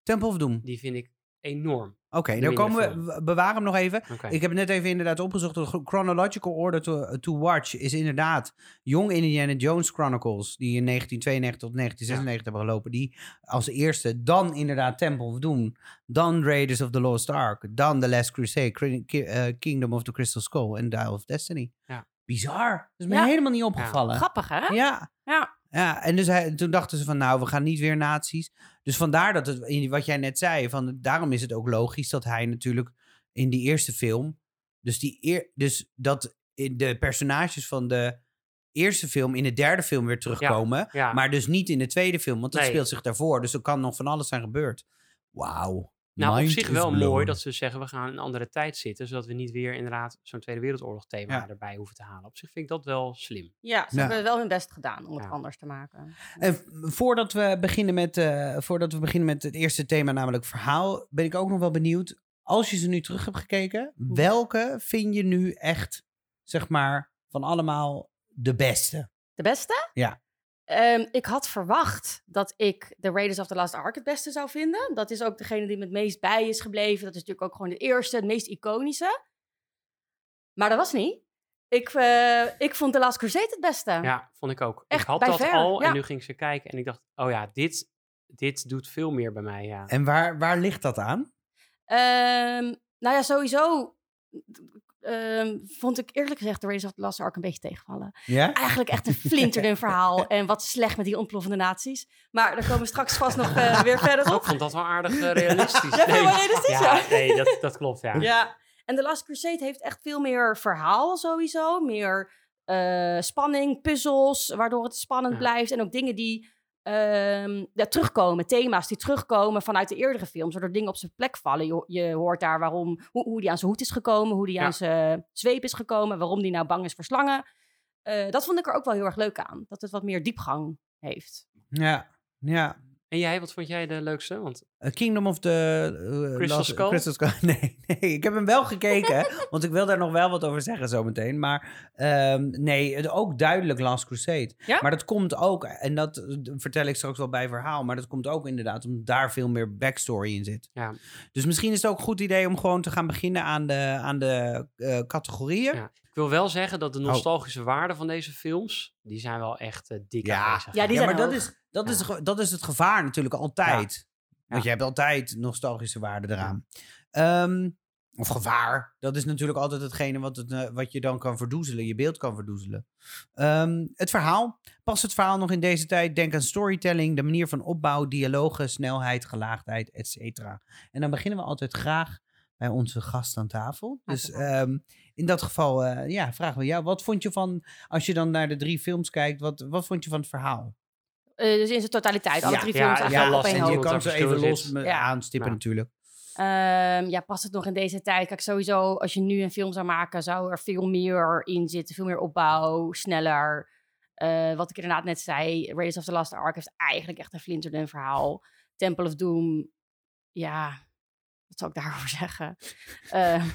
Temple of Doom? Die vind ik enorm. Oké, dan komen we, bewaren hem nog even. Ik heb net even inderdaad opgezocht. De chro- chronological order to, to watch is inderdaad Young Indiana Jones Chronicles. Die in 1992 tot 1996 hebben gelopen. Die als eerste. Dan inderdaad Temple of Doom. Dan Raiders of the Lost Ark. Dan The Last Crusade. Eh, Kingdom of the Crystal Skull. En Dial of Destiny. Ja. Bizar. Dat is me Ja. helemaal niet opgevallen. Grappig, hè? Ja. Ja. Ja, en dus hij, toen dachten ze van, nou, we gaan niet weer nazi's. Dus vandaar dat het, wat jij net zei, van, daarom is het ook logisch dat hij natuurlijk in die eerste film, dus, die eer, dus dat in de personages van de eerste film in de derde film weer terugkomen, Ja. maar dus niet in de tweede film, want dat Nee. speelt zich daarvoor. Dus er kan nog van alles zijn gebeurd. Wauw. Nou, op zich wel blown. mooi dat ze zeggen we gaan in een andere tijd zitten, zodat we niet weer inderdaad zo'n Tweede Wereldoorlog thema Ja. erbij hoeven te halen. Op zich vind ik dat wel slim. Ja, ze Ja. hebben wel hun best gedaan om het anders te maken. En voordat we, beginnen met, eh, voordat we beginnen met het eerste thema, namelijk verhaal, ben ik ook nog wel benieuwd. Als je ze nu terug hebt gekeken, welke vind je nu echt, zeg maar, van allemaal de beste? De beste? Ja. Ehm, ik had verwacht dat ik The Raiders of the Lost Ark het beste zou vinden. Dat is ook degene die me het meest bij is gebleven. Dat is natuurlijk ook gewoon de eerste, het meest iconische. Maar dat was niet. Ik, eh, ik vond The Last Crusade het beste. Ja, vond ik ook. Echt ik had dat ver, al ja. en nu ging ik ze kijken en ik dacht, oh ja, dit, dit doet veel meer bij mij. Ja. En waar, waar ligt dat aan? Ehm, nou ja, sowieso ehm, vond ik eerlijk gezegd The Raiders of the Lost Ark een beetje tegenvallen. Ja? Eigenlijk echt een flinterdun verhaal. En wat slecht met die ontploffende naties. Maar daar komen we straks vast nog eh, weer verder Ik op. vond dat wel aardig eh, realistisch. Ja, wel realistisch, ja, ja? nee, dat, dat klopt, ja. Ja, en The Last Crusade heeft echt veel meer verhaal sowieso. Meer eh, spanning, puzzels, waardoor het spannend Ja. blijft. En ook dingen die ehm, ja, terugkomen, thema's die terugkomen vanuit de eerdere films. Waardoor dingen op zijn plek vallen. Je, je hoort daar waarom, hoe, hoe die aan zijn hoed is gekomen, hoe die Ja. aan zijn zweep is gekomen, waarom die nou bang is voor slangen. Eh, dat vond ik er ook wel heel erg leuk aan. Dat het wat meer diepgang heeft. Ja, ja. En jij, wat vond jij de leukste? Want Kingdom of the... eh, Crystal Lost- Skull? Crystal Skull. Nee, nee, ik heb hem wel gekeken, want ik wil daar nog wel wat over zeggen zometeen. Maar ehm, nee, het, ook duidelijk Last Crusade. Ja? Maar dat komt ook, en dat eh, vertel ik straks wel bij verhaal, maar dat komt ook inderdaad omdat daar veel meer backstory in zit. ja, Dus misschien is het ook een goed idee om gewoon te gaan beginnen aan de, aan de eh, categorieën. ja. Ik wil wel zeggen dat de Oh. nostalgische waarde van deze films, die zijn wel echt dik Ja. aanwezig. Ja, die Ja, zijn maar dat is, dat, is, Ja. dat is het gevaar natuurlijk altijd. Want je hebt altijd nostalgische waarde eraan. Ehm, of gevaar. Dat is natuurlijk altijd hetgene wat, het, eh, wat je dan kan verdoezelen. Je beeld kan verdoezelen. Ehm, het verhaal. Past het verhaal nog in deze tijd? Denk aan storytelling, de manier van opbouw, dialogen, snelheid, gelaagdheid, et cetera. En dan beginnen we altijd graag bij onze gast aan tafel. Dus ehm, in dat geval eh, ja, vragen we jou. Wat vond je van, als je dan naar de drie films kijkt, wat, wat vond je van het verhaal? Eh, dus in zijn totaliteit, alle Ja, drie ja, films ja, eigenlijk op lastig. één en je kan ze even los aanstippen natuurlijk. Ehm, ja, past het nog in deze tijd? Kijk, sowieso, als je nu een film zou maken, zou er veel meer in zitten. Veel meer opbouw, sneller. Eh, wat ik inderdaad net zei, Raiders of the Lost Ark heeft eigenlijk echt een flinterdun verhaal. Temple of Doom, ja, wat zou ik daarover zeggen? Eh,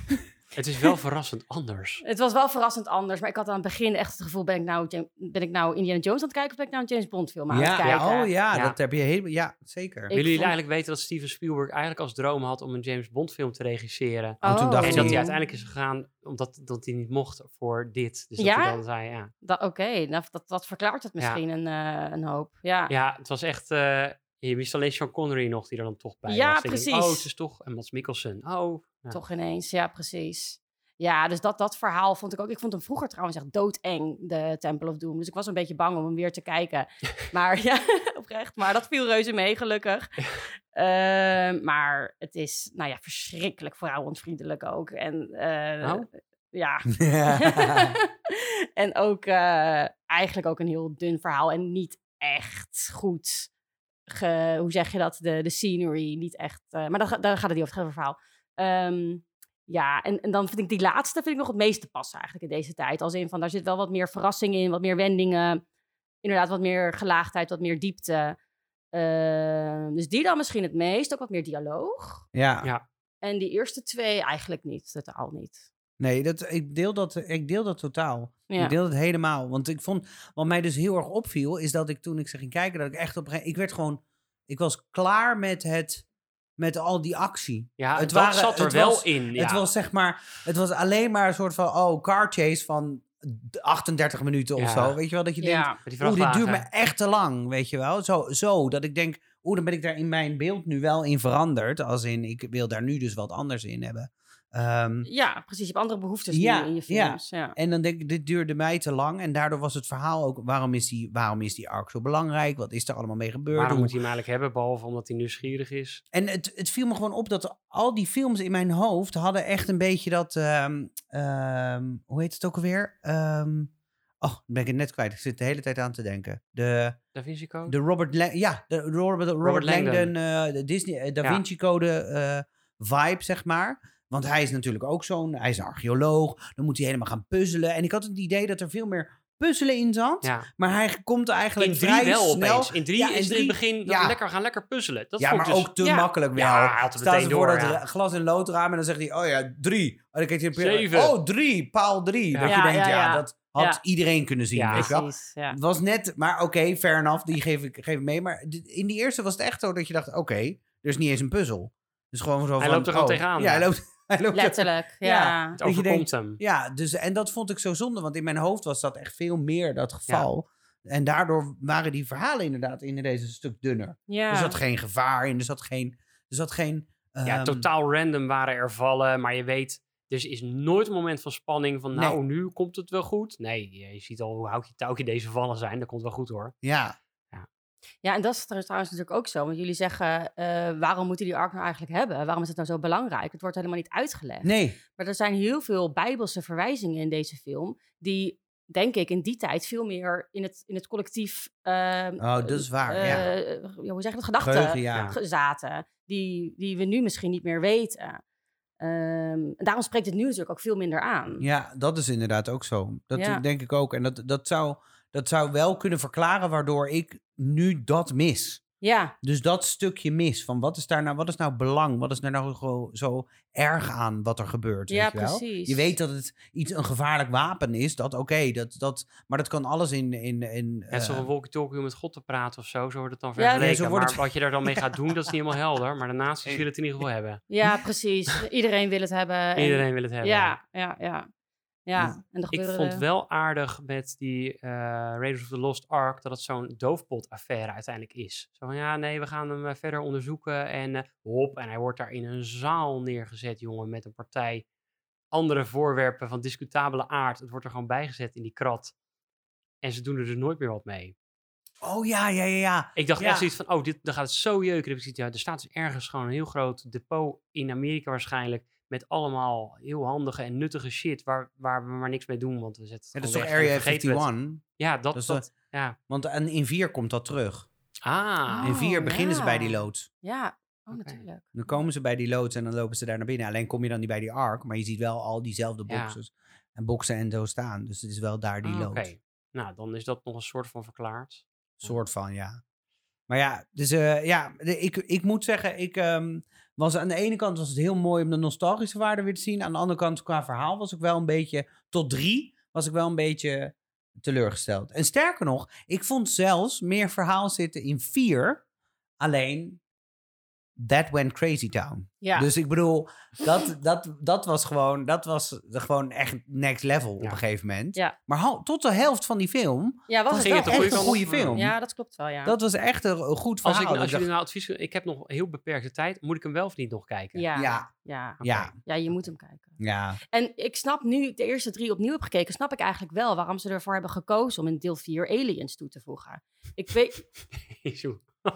Het is wel verrassend anders. het was wel verrassend anders, maar ik had aan het begin echt het gevoel, ben ik nou, ben ik nou Indiana Jones aan het kijken of ben ik nou een James Bond film aan het Ja, kijken? ja, oh ja, Ja. dat heb je helemaal. Ja, zeker. Ik Willen jullie vond- eigenlijk weten dat Steven Spielberg eigenlijk als droom had om een James Bond film te regisseren? Oh, toen dacht En hij- dat hij uiteindelijk is gegaan omdat dat hij niet mocht voor dit. Dus dat Ja? hij dan zei, ja. Da- Oké, nou, dat, dat verklaart het misschien een, eh, een hoop. Ja. Ja, het was echt... eh, je wist alleen Sean Connery nog die er dan toch bij Ja, was. En ik denk, precies. oh, het is toch... En Mats Mikkelsen. Oh. Ja. Toch ineens, ja, precies. Ja, dus dat, dat verhaal vond ik ook. Ik vond hem vroeger trouwens echt doodeng, de Temple of Doom. Dus ik was een beetje bang om hem weer te kijken. Maar ja, oprecht. Maar dat viel reuze mee, gelukkig. Ehm, maar het is, nou ja, verschrikkelijk vrouwonvriendelijk ook. En eh, Oh? ja. En ook eh, eigenlijk ook een heel dun verhaal. En niet echt goed. Ge, hoe zeg je dat? De, de scenery. Niet echt. eh, maar daar, ga- daar gaat het niet over het verhaal. Ehm, ja, en, en dan vind ik die laatste vind ik nog het meeste passen eigenlijk in deze tijd. Als in van daar zit wel wat meer verrassing in, wat meer wendingen. Inderdaad, wat meer gelaagdheid, wat meer diepte. Ehm, dus die dan misschien het meest. Ook wat meer dialoog. ja. Ja. En die eerste twee eigenlijk niet, totaal niet. Nee, dat, ik, deel dat, ik deel dat totaal. Ja. Ik deel het helemaal. Want ik vond, wat mij dus heel erg opviel, is dat ik toen ik ze ging kijken, dat ik echt op een gegeven- ik werd gewoon, ik was klaar met het, met al die actie. Ja, Het waren- zat er het wel was- in. Ja. Het was zeg maar, het was alleen maar een soort van, oh, car chase van 38 minuten of zo. Weet je wel, dat je denkt, Ja, Oeh, dit duurt me echt te lang, weet je wel. Zo, zo dat ik denk, oeh, dan ben ik daar in mijn beeld nu wel in veranderd. Als in, ik wil daar nu dus wat anders in hebben. Ehm, ja, precies. Je hebt andere behoeftes Ja, in je films. Ja. en dan denk ik, dit duurde mij te lang. En daardoor was het verhaal ook, waarom is die, waarom is die arc zo belangrijk? Wat is er allemaal mee gebeurd? Waarom Hoe- moet hij hem eigenlijk hebben, behalve omdat hij nieuwsgierig is? En het, het viel me gewoon op dat al die films in mijn hoofd hadden echt een beetje dat, ehm, ehm, hoe heet het ook alweer? Ehm, Oh, dan ben ik het net kwijt. Ik zit de hele tijd aan te denken. De, Da Vinci Code? de Robert... La- ja, de Robert, Robert, Langdon. Langdon, eh, de Disney, eh, Da Ja. Vinci Code eh, vibe, zeg maar. Want hij is natuurlijk ook zo'n... Hij is een archeoloog. Dan moet hij helemaal gaan puzzelen. En ik had het idee dat er veel meer puzzelen in zat. Ja. Maar hij komt eigenlijk In drie vrij wel snel... opeens. In drie Ja, is in in drie- het begin dat ja. we lekker gaan lekker puzzelen. Dat ja, vond maar dus- ook te ja. makkelijk wel. Ja, hij had meteen ze voor door, dat glas- en loodraam en dan zegt hij, oh ja, drie. En dan Zeven. Oh, drie, paal drie. Ja. Dat Ja, je denkt, ja, ja, ja. dat had Ja. iedereen kunnen zien, Ja. weet je. Het was net, maar oké, fair enough, die geef ik, geef ik mee. Maar in die eerste was het echt zo dat je dacht, oké, er is niet eens een puzzel. Dus gewoon zo Hij van, loopt er gewoon oh, tegenaan, Ja, hij loopt, er- Letterlijk, Ja. ja. Het je overkomt hem. Ja, dus, en dat vond ik zo zonde, want in mijn hoofd was dat echt veel meer dat geval. En daardoor waren die verhalen inderdaad in deze een stuk dunner. Ja. Er zat geen gevaar in, er zat geen... Er zat geen Ja, ehm, totaal random waren er vallen, maar je weet, er is nooit een moment van spanning van, nou, Nee. nu komt het wel goed. Nee, je je ziet al hoe houtje touwtje deze vallen zijn, dat komt wel goed hoor. Ja, Ja, en dat is tr- trouwens natuurlijk ook zo. Want jullie zeggen, eh, waarom moeten die ark nou eigenlijk hebben? Waarom is het nou zo belangrijk? Het wordt helemaal niet uitgelegd. nee. Maar er zijn heel veel bijbelse verwijzingen in deze film... die, denk ik, in die tijd veel meer in het, in het collectief... ehm, Oh, dat is waar, ja. eh, ja, Hoe zeg je dat? Gedachten Geheugen, ja. Zaten. Die, die we nu misschien niet meer weten. Ehm, en daarom spreekt het nu natuurlijk ook veel minder aan. Ja, dat is inderdaad ook zo. Dat Ja. denk ik ook. En dat, dat, zou, dat zou wel kunnen verklaren waardoor ik nu dat mis. Ja, Dus dat stukje mis. Van wat is daar nou, wat is nou belang? Wat is daar nou zo, zo erg aan wat er gebeurt? Ja, weet je, wel? precies. je weet dat het iets een gevaarlijk wapen is. Dat oké, dat, dat, maar dat kan alles in. in, in Het is eh, toch een walkie-talkie om met God te praten of zo, zo wordt het dan Ja, nee, zo wordt maar wat je daar dan mee gaat doen, dat is niet helemaal helder. Maar de nazi's willen het in ieder geval hebben. ja precies. Iedereen wil het hebben. en- Iedereen wil het hebben. Ja, ja, ja. Ja, en er Ik gebeuren... vond wel aardig met die eh, Raiders of the Lost Ark dat het zo'n doofpot-affaire uiteindelijk is. Zo van ja, nee, we gaan hem eh, verder onderzoeken en eh, hop. En hij wordt daar in een zaal neergezet, jongen, met een partij andere voorwerpen van discutabele aard. Het wordt er gewoon bijgezet in die krat. En ze doen er dus nooit meer wat mee. Oh ja, ja, ja, ja. Ik dacht Ja. echt zoiets van, oh, dit, dan gaat het zo jeuken. Dan heb ik zoiets, Ja, er staat dus ergens gewoon een heel groot depot in Amerika waarschijnlijk. Met allemaal heel handige en nuttige shit waar, waar we maar niks mee doen. Want we zetten Ja, het dat is toch Area vergeten we het. 51? Ja, dat, Dat is dat, ja. Want en in 4 komt dat terug. Ah, in 4 Oh, beginnen ze bij die loods. Ja, oh, natuurlijk. Dan komen ze bij die loods en dan lopen ze daar naar binnen. Alleen kom je dan niet bij die ark, maar je ziet wel al diezelfde Ja. boxes. En boxen en zo staan. Dus het is wel daar die Ah, loods. Oké, nou dan is dat nog een soort van verklaard. Soort van, ja. Maar ja, dus eh, ja, ik, ik moet zeggen, ik ehm, was aan de ene kant was het heel mooi om de nostalgische waarde weer te zien. Aan de andere kant, qua verhaal was ik wel een beetje, tot drie, was ik wel een beetje teleurgesteld. En sterker nog, ik vond zelfs meer verhaal zitten in vier. Alleen, that went crazy town. Ja, Dus ik bedoel, dat, dat, dat was gewoon, dat was de- gewoon echt next level op een gegeven moment. Ja. Maar tot de helft van die film ja was was het ging het echt goede een goede film. Ja, dat klopt wel, ja. Dat was echt een, een goed Als, verhaal. ik, als Ik jullie dacht, nou advies ik heb nog heel beperkte tijd, moet ik hem wel of niet nog kijken? ja, ja. ja, Ja. ja, Ja, je moet hem kijken. ja. En ik snap nu, de eerste drie opnieuw heb gekeken, snap ik eigenlijk wel waarom ze ervoor hebben gekozen om in deel 4 aliens toe te voegen. Ik weet,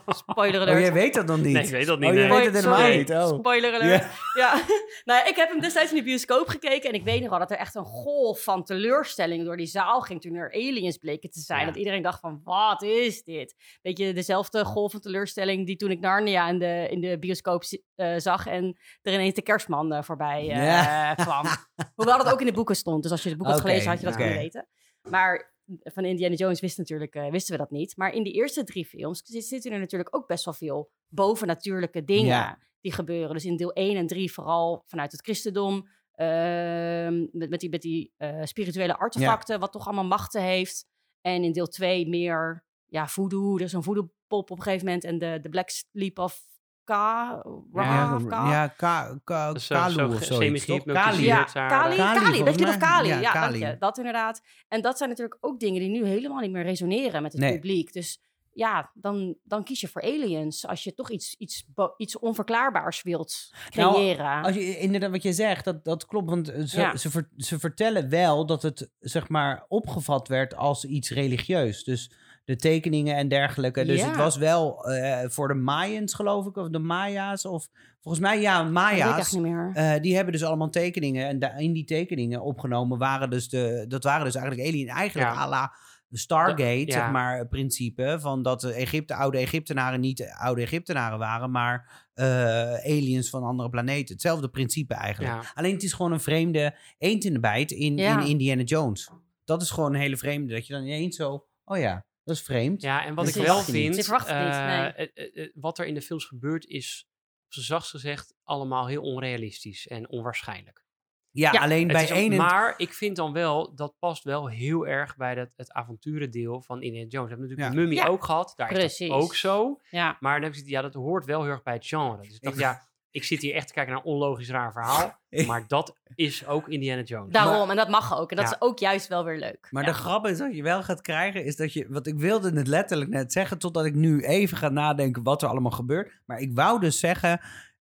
Spoiler Oh, alert. jij weet dat nog niet? Nee, ik weet dat niet. Oh, je nee. weet het helemaal Sorry, niet. Oh. Spoiler alert. Ja. nou, ja, ik heb hem destijds in de bioscoop gekeken en ik weet nog wel dat er echt een golf van teleurstelling door die zaal ging toen er aliens bleken te zijn. Ja. Dat iedereen dacht van, wat is dit? Weet je, dezelfde golf van teleurstelling die toen ik Narnia in de, in de bioscoop eh, zag en er ineens de kerstman eh, voorbij eh, kwam. Hoewel dat ook in de boeken stond, dus als je het boek had gelezen had je dat kunnen weten. Maar van Indiana Jones wist natuurlijk, eh, wisten we dat niet. Maar in die eerste drie films zi- zitten er natuurlijk ook best wel veel bovennatuurlijke dingen Ja. die gebeuren. Dus in deel 1 en 3 vooral vanuit het christendom. ehm, met, met die, met die eh, spirituele artefacten, wat toch allemaal machten heeft. En in deel 2 meer ja, voodoo. Er is een voodoo pop op een gegeven moment. En de, de Black Sleep of Ja, of Ka. ja, ka, ka, zo- Kalu zo of semi-gehypnotiseerd. Kali. Ja, daar, Kali, Kali. Ja, Ja, Kali. dank je. Dat inderdaad. En dat zijn natuurlijk ook dingen die nu helemaal niet meer resoneren met het Nee. publiek. Dus ja, dan, dan kies je voor aliens. Als je toch iets, iets, iets onverklaarbaars wilt Nou, creëren. Als je, inderdaad, wat je zegt, dat, dat klopt. Want ze, Ja. ze, ver- ze vertellen wel dat het, zeg maar, opgevat werd als iets religieus. Dus de tekeningen en dergelijke. Dus Ja. het was wel eh, voor de Mayans, geloof ik, of de Maya's. Of volgens mij, ja, Maya's. niet meer. Eh, die hebben dus allemaal tekeningen. En da- in die tekeningen opgenomen waren dus de. Dat waren dus eigenlijk alien. Eigenlijk Ja. à la Stargate, ja. zeg maar, het principe. Van dat de Egypte, oude Egyptenaren niet de oude Egyptenaren waren, maar eh, aliens van andere planeten. Hetzelfde principe eigenlijk. Ja. Alleen het is gewoon een vreemde eend in de bijt in, Ja. in Indiana Jones. Dat is gewoon een hele vreemde. Dat je dan ineens zo. Oh ja, dat is vreemd. Ja, en wat Dus ik wel niet. vind, Je verwacht het niet, eh, nee. eh, eh, wat er in de films gebeurt is, op zijn zachtst gezegd, allemaal heel onrealistisch en onwaarschijnlijk. Ja, Ja, alleen Het bij is één. maar ik vind dan wel, dat past wel heel erg bij dat, het avonturendeel van Indiana Jones. We hebben natuurlijk Ja. de Mummy Ja, ook gehad, daar is precies. dat ook zo. ja. Maar dan heb ik zoiets, ja, dat hoort wel heel erg bij het genre. Dus ik dacht, ja, ik zit hier echt te kijken naar een onlogisch raar verhaal. Maar dat is ook Indiana Jones. Daarom, en dat mag ook. En dat Ja. is ook juist wel weer leuk. Maar Ja. de grap is dat je wel gaat krijgen, is dat je. Want ik wilde het letterlijk net zeggen, totdat ik nu even ga nadenken wat er allemaal gebeurt. Maar ik wou dus zeggen.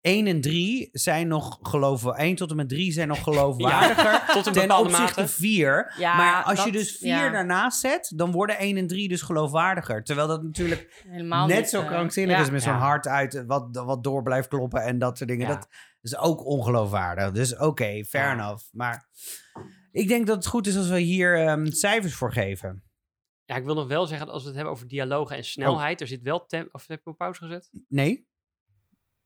1 en 3 zijn nog geloofwaardiger. 1 tot en met 3 zijn nog geloofwaardiger. tot een ten bepaalde opzichte mate. 4. Ja, maar als je dus 4 ja. daarnaast zet, dan worden 1 en 3 dus geloofwaardiger. Terwijl dat natuurlijk Helemaal net niet, zo eh, krankzinnig ja. is met zo'n hart uit eh, wat, wat door blijft kloppen en dat soort dingen. Ja. Dat is ook ongeloofwaardig. Dus oké, fair Ja. enough. Maar ik denk dat het goed is als we hier ehm, cijfers voor geven. Ja, ik wil nog wel zeggen, dat als we het hebben over dialogen en snelheid, Oh. er zit wel tempo... Of heb je op pauze gezet? Nee?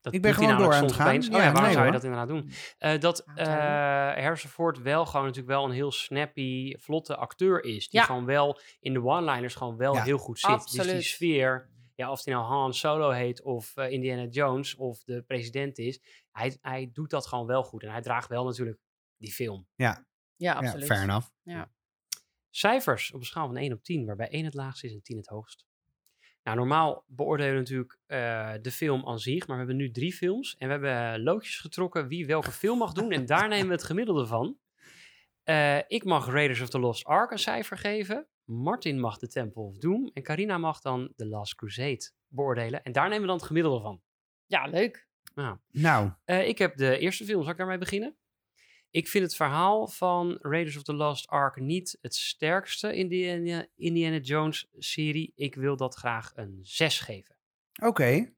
Dat Ik ben doet hij gewoon door aan het soms gaan. opeens. Ja, oh ja, waarom nee, zou je dat inderdaad doen? Eh, dat Ja, eh Ford wel gewoon natuurlijk wel een heel snappy, vlotte acteur is. Die Ja. gewoon wel in de one-liners gewoon wel Ja. heel goed zit. Dus die Absoluut. sfeer, ja, of hij nou Han Solo heet of eh, Indiana Jones of de president is, hij, hij doet dat gewoon wel goed. En hij draagt wel natuurlijk die film. Ja, Ja, absoluut. fair enough. Cijfers op een schaal van 1 op 10, waarbij 1 het laagst is en 10 het hoogst. Nou, normaal beoordelen we natuurlijk eh, de film aan zich, maar we hebben nu drie films. En we hebben eh, loodjes getrokken wie welke film mag doen. En daar nemen we het gemiddelde van. Eh, ik mag Raiders of the Lost Ark een cijfer geven. Martin mag The Temple of Doom. En Carina mag dan The Last Crusade beoordelen. En daar nemen we dan het gemiddelde van. Ja, leuk. Nou, Nou, eh, ik heb de eerste film, zal ik daarmee beginnen? Ik vind het verhaal van Raiders of the Lost Ark niet het sterkste in de Indiana, Jones serie. Ik wil dat graag een 6 geven. oké.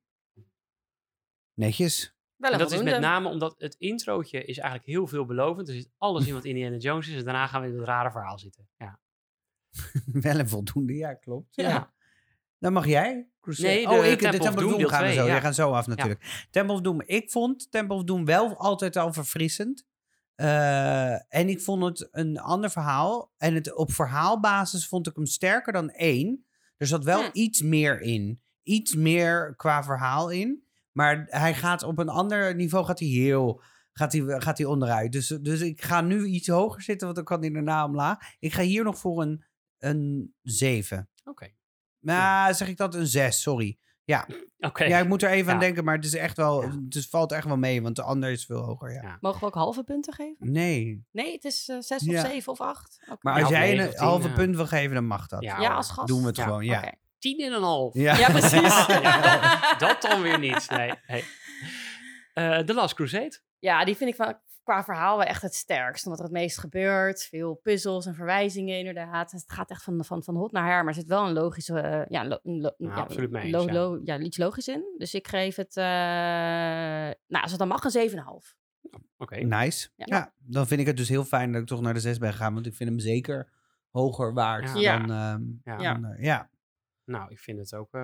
Netjes. Wel En dat is met name omdat het introotje is eigenlijk heel veelbelovend. Er zit alles in wat Indiana Jones is. En daarna gaan we in het rare verhaal zitten. Ja. Wel een voldoende, ja, klopt. Ja. Ja. Dan mag jij. Crusade. Nee, oh, de ik, de Temple of Temple of Doom Doom deel gaan we zo. ja. Jij gaat zo af natuurlijk. Temple of Doom. Ik vond Temple of Doom wel altijd al verfrissend. Eh, en ik vond het een ander verhaal. En het, op verhaalbasis vond ik hem sterker dan één. Er zat wel Hm. iets meer in. Iets meer qua verhaal in. Maar hij gaat op een ander niveau gaat hij heel... Gaat hij, gaat hij onderuit. Dus, dus ik ga nu iets hoger zitten, want dan kan hij daarna omlaag. Ik ga hier nog voor een, een 7. Oké. Nou, zeg ik dat een 6, sorry. Oké. Ja, ik moet er even aan Ja. denken, maar het is echt wel, Ja. het is- valt echt wel mee, want de ander is veel hoger. Ja. Ja. Mogen we ook halve punten geven? Nee, Nee, het is eh, zes Ja. of zeven of acht. Maar Ja, als jij een halve ja. punt wil geven, dan mag dat. Ja, Ja, als gast. Doen we het Ja, gewoon, ja. Oké. Tien en een half. Ja. Ja, precies. Ja, dat dan weer niet. Nee. Eh, The Last Crusade. Ja, die vind ik van, qua verhaal wel echt het sterkst. Omdat er het meest gebeurt. Veel puzzels en verwijzingen inderdaad. Het gaat echt van, van, van hot naar her. Maar er zit wel een logische... eh, ja, lo- een lo- Nou, ja, absoluut mee eens, lo- ja. lo- ja, iets logisch in. Dus ik geef het... eh, nou, als het dan mag, een 7,5. Oké. Nice. Ja. Ja. dan vind ik het dus heel fijn dat ik toch naar de 6 ben gegaan, want ik vind hem zeker hoger waard Ja. dan... ehm, Ja. Ja. dan, eh, ja. Nou, ik vind het ook...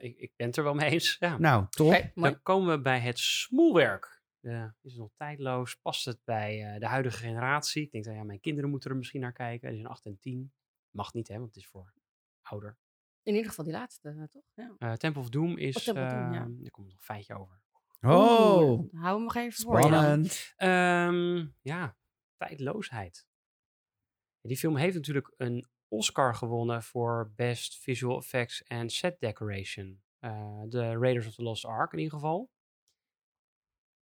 ik, ik ben het er wel mee eens. Ja. Nou, top. Mooi. Dan komen we bij het smoelwerk. Is het nog tijdloos? Past het bij eh, de huidige generatie? Ik denk dat ja, mijn kinderen moeten er misschien naar kijken. Die zijn 8 en 10. Mag niet, hè, want het is voor ouder. In ieder geval die laatste, eh, toch? Ja. Eh, Temple of Doom is... Oh, Temple of Doom, ja. Er komt nog een feitje over. Oh, hou hem nog even voor. Ehm, ja, tijdloosheid. Die film heeft natuurlijk een Oscar gewonnen voor Best Visual Effects and Set Decoration. Eh, de Raiders of the Lost Ark in ieder geval.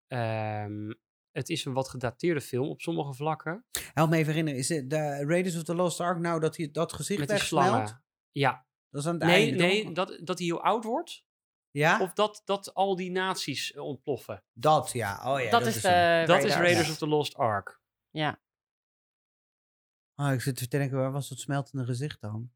Ehm, het is een wat gedateerde film op sommige vlakken. Help me even herinneren, is het de Raiders of the Lost Ark nou dat hij dat gezicht Met die wegsmelt? slangen. Ja, Dat is aan het nee, einde, nee toch? dat, dat hij heel oud wordt. Ja? Of dat, dat al die naties eh, ontploffen. Dat, ja. Oh ja, dat, is de dat is Raiders. Of the Lost Ark. Ja. Oh, ik zit te denken, waar was dat smeltende gezicht dan?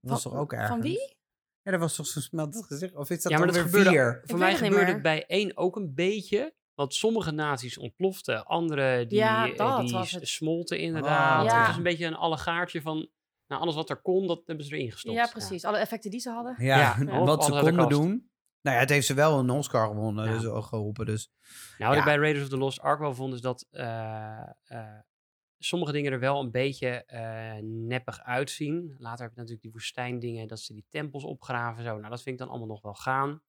Dat was Van- toch ook ergens? Van wie? Ja, dat was toch zo'n smeltend gezicht? Of is dat Ja, maar dan dat weer gebeurde, vier? voor Ik mij gebeurde het bij één ook een beetje. Want sommige naties ontploften, andere die, Ja, eh, dat die was s- het. smolten inderdaad. Ja. Het was een beetje een allegaartje van, nou alles wat er kon, dat hebben ze erin gestopt. Ja, precies. Alle effecten die ze hadden. Ja, Ja, en wat ze konden doen. Nou ja, het heeft ze wel een Oscar gewonnen, Ja. dus ook geholpen. Dus. Nou, wat Ja. ik bij Raiders of the Lost Ark wel vond, is dat eh, eh, sommige dingen er wel een beetje eh, neppig uitzien. Later heb je natuurlijk die woestijndingen, dat ze die tempels opgraven. Zo. Nou, dat vind ik dan allemaal nog wel gaan.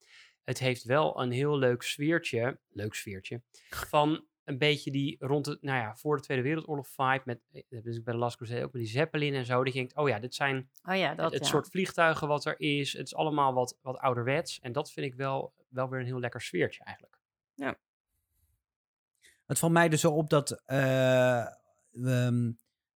Het heeft wel een heel leuk sfeertje, leuk sfeertje, van een beetje die rond het, nou ja, voor de Tweede Wereldoorlog vibe, met, eh, dat heb ik bij de Last Crusade ook met die Zeppelin en zo. Dat je denkt, oh ja, dit zijn Oh ja, dat het ja. soort vliegtuigen wat er is. Het is allemaal wat, wat ouderwets. En dat vind ik wel, wel weer een heel lekker sfeertje eigenlijk. Het valt mij dus zo op dat. eh, ehm,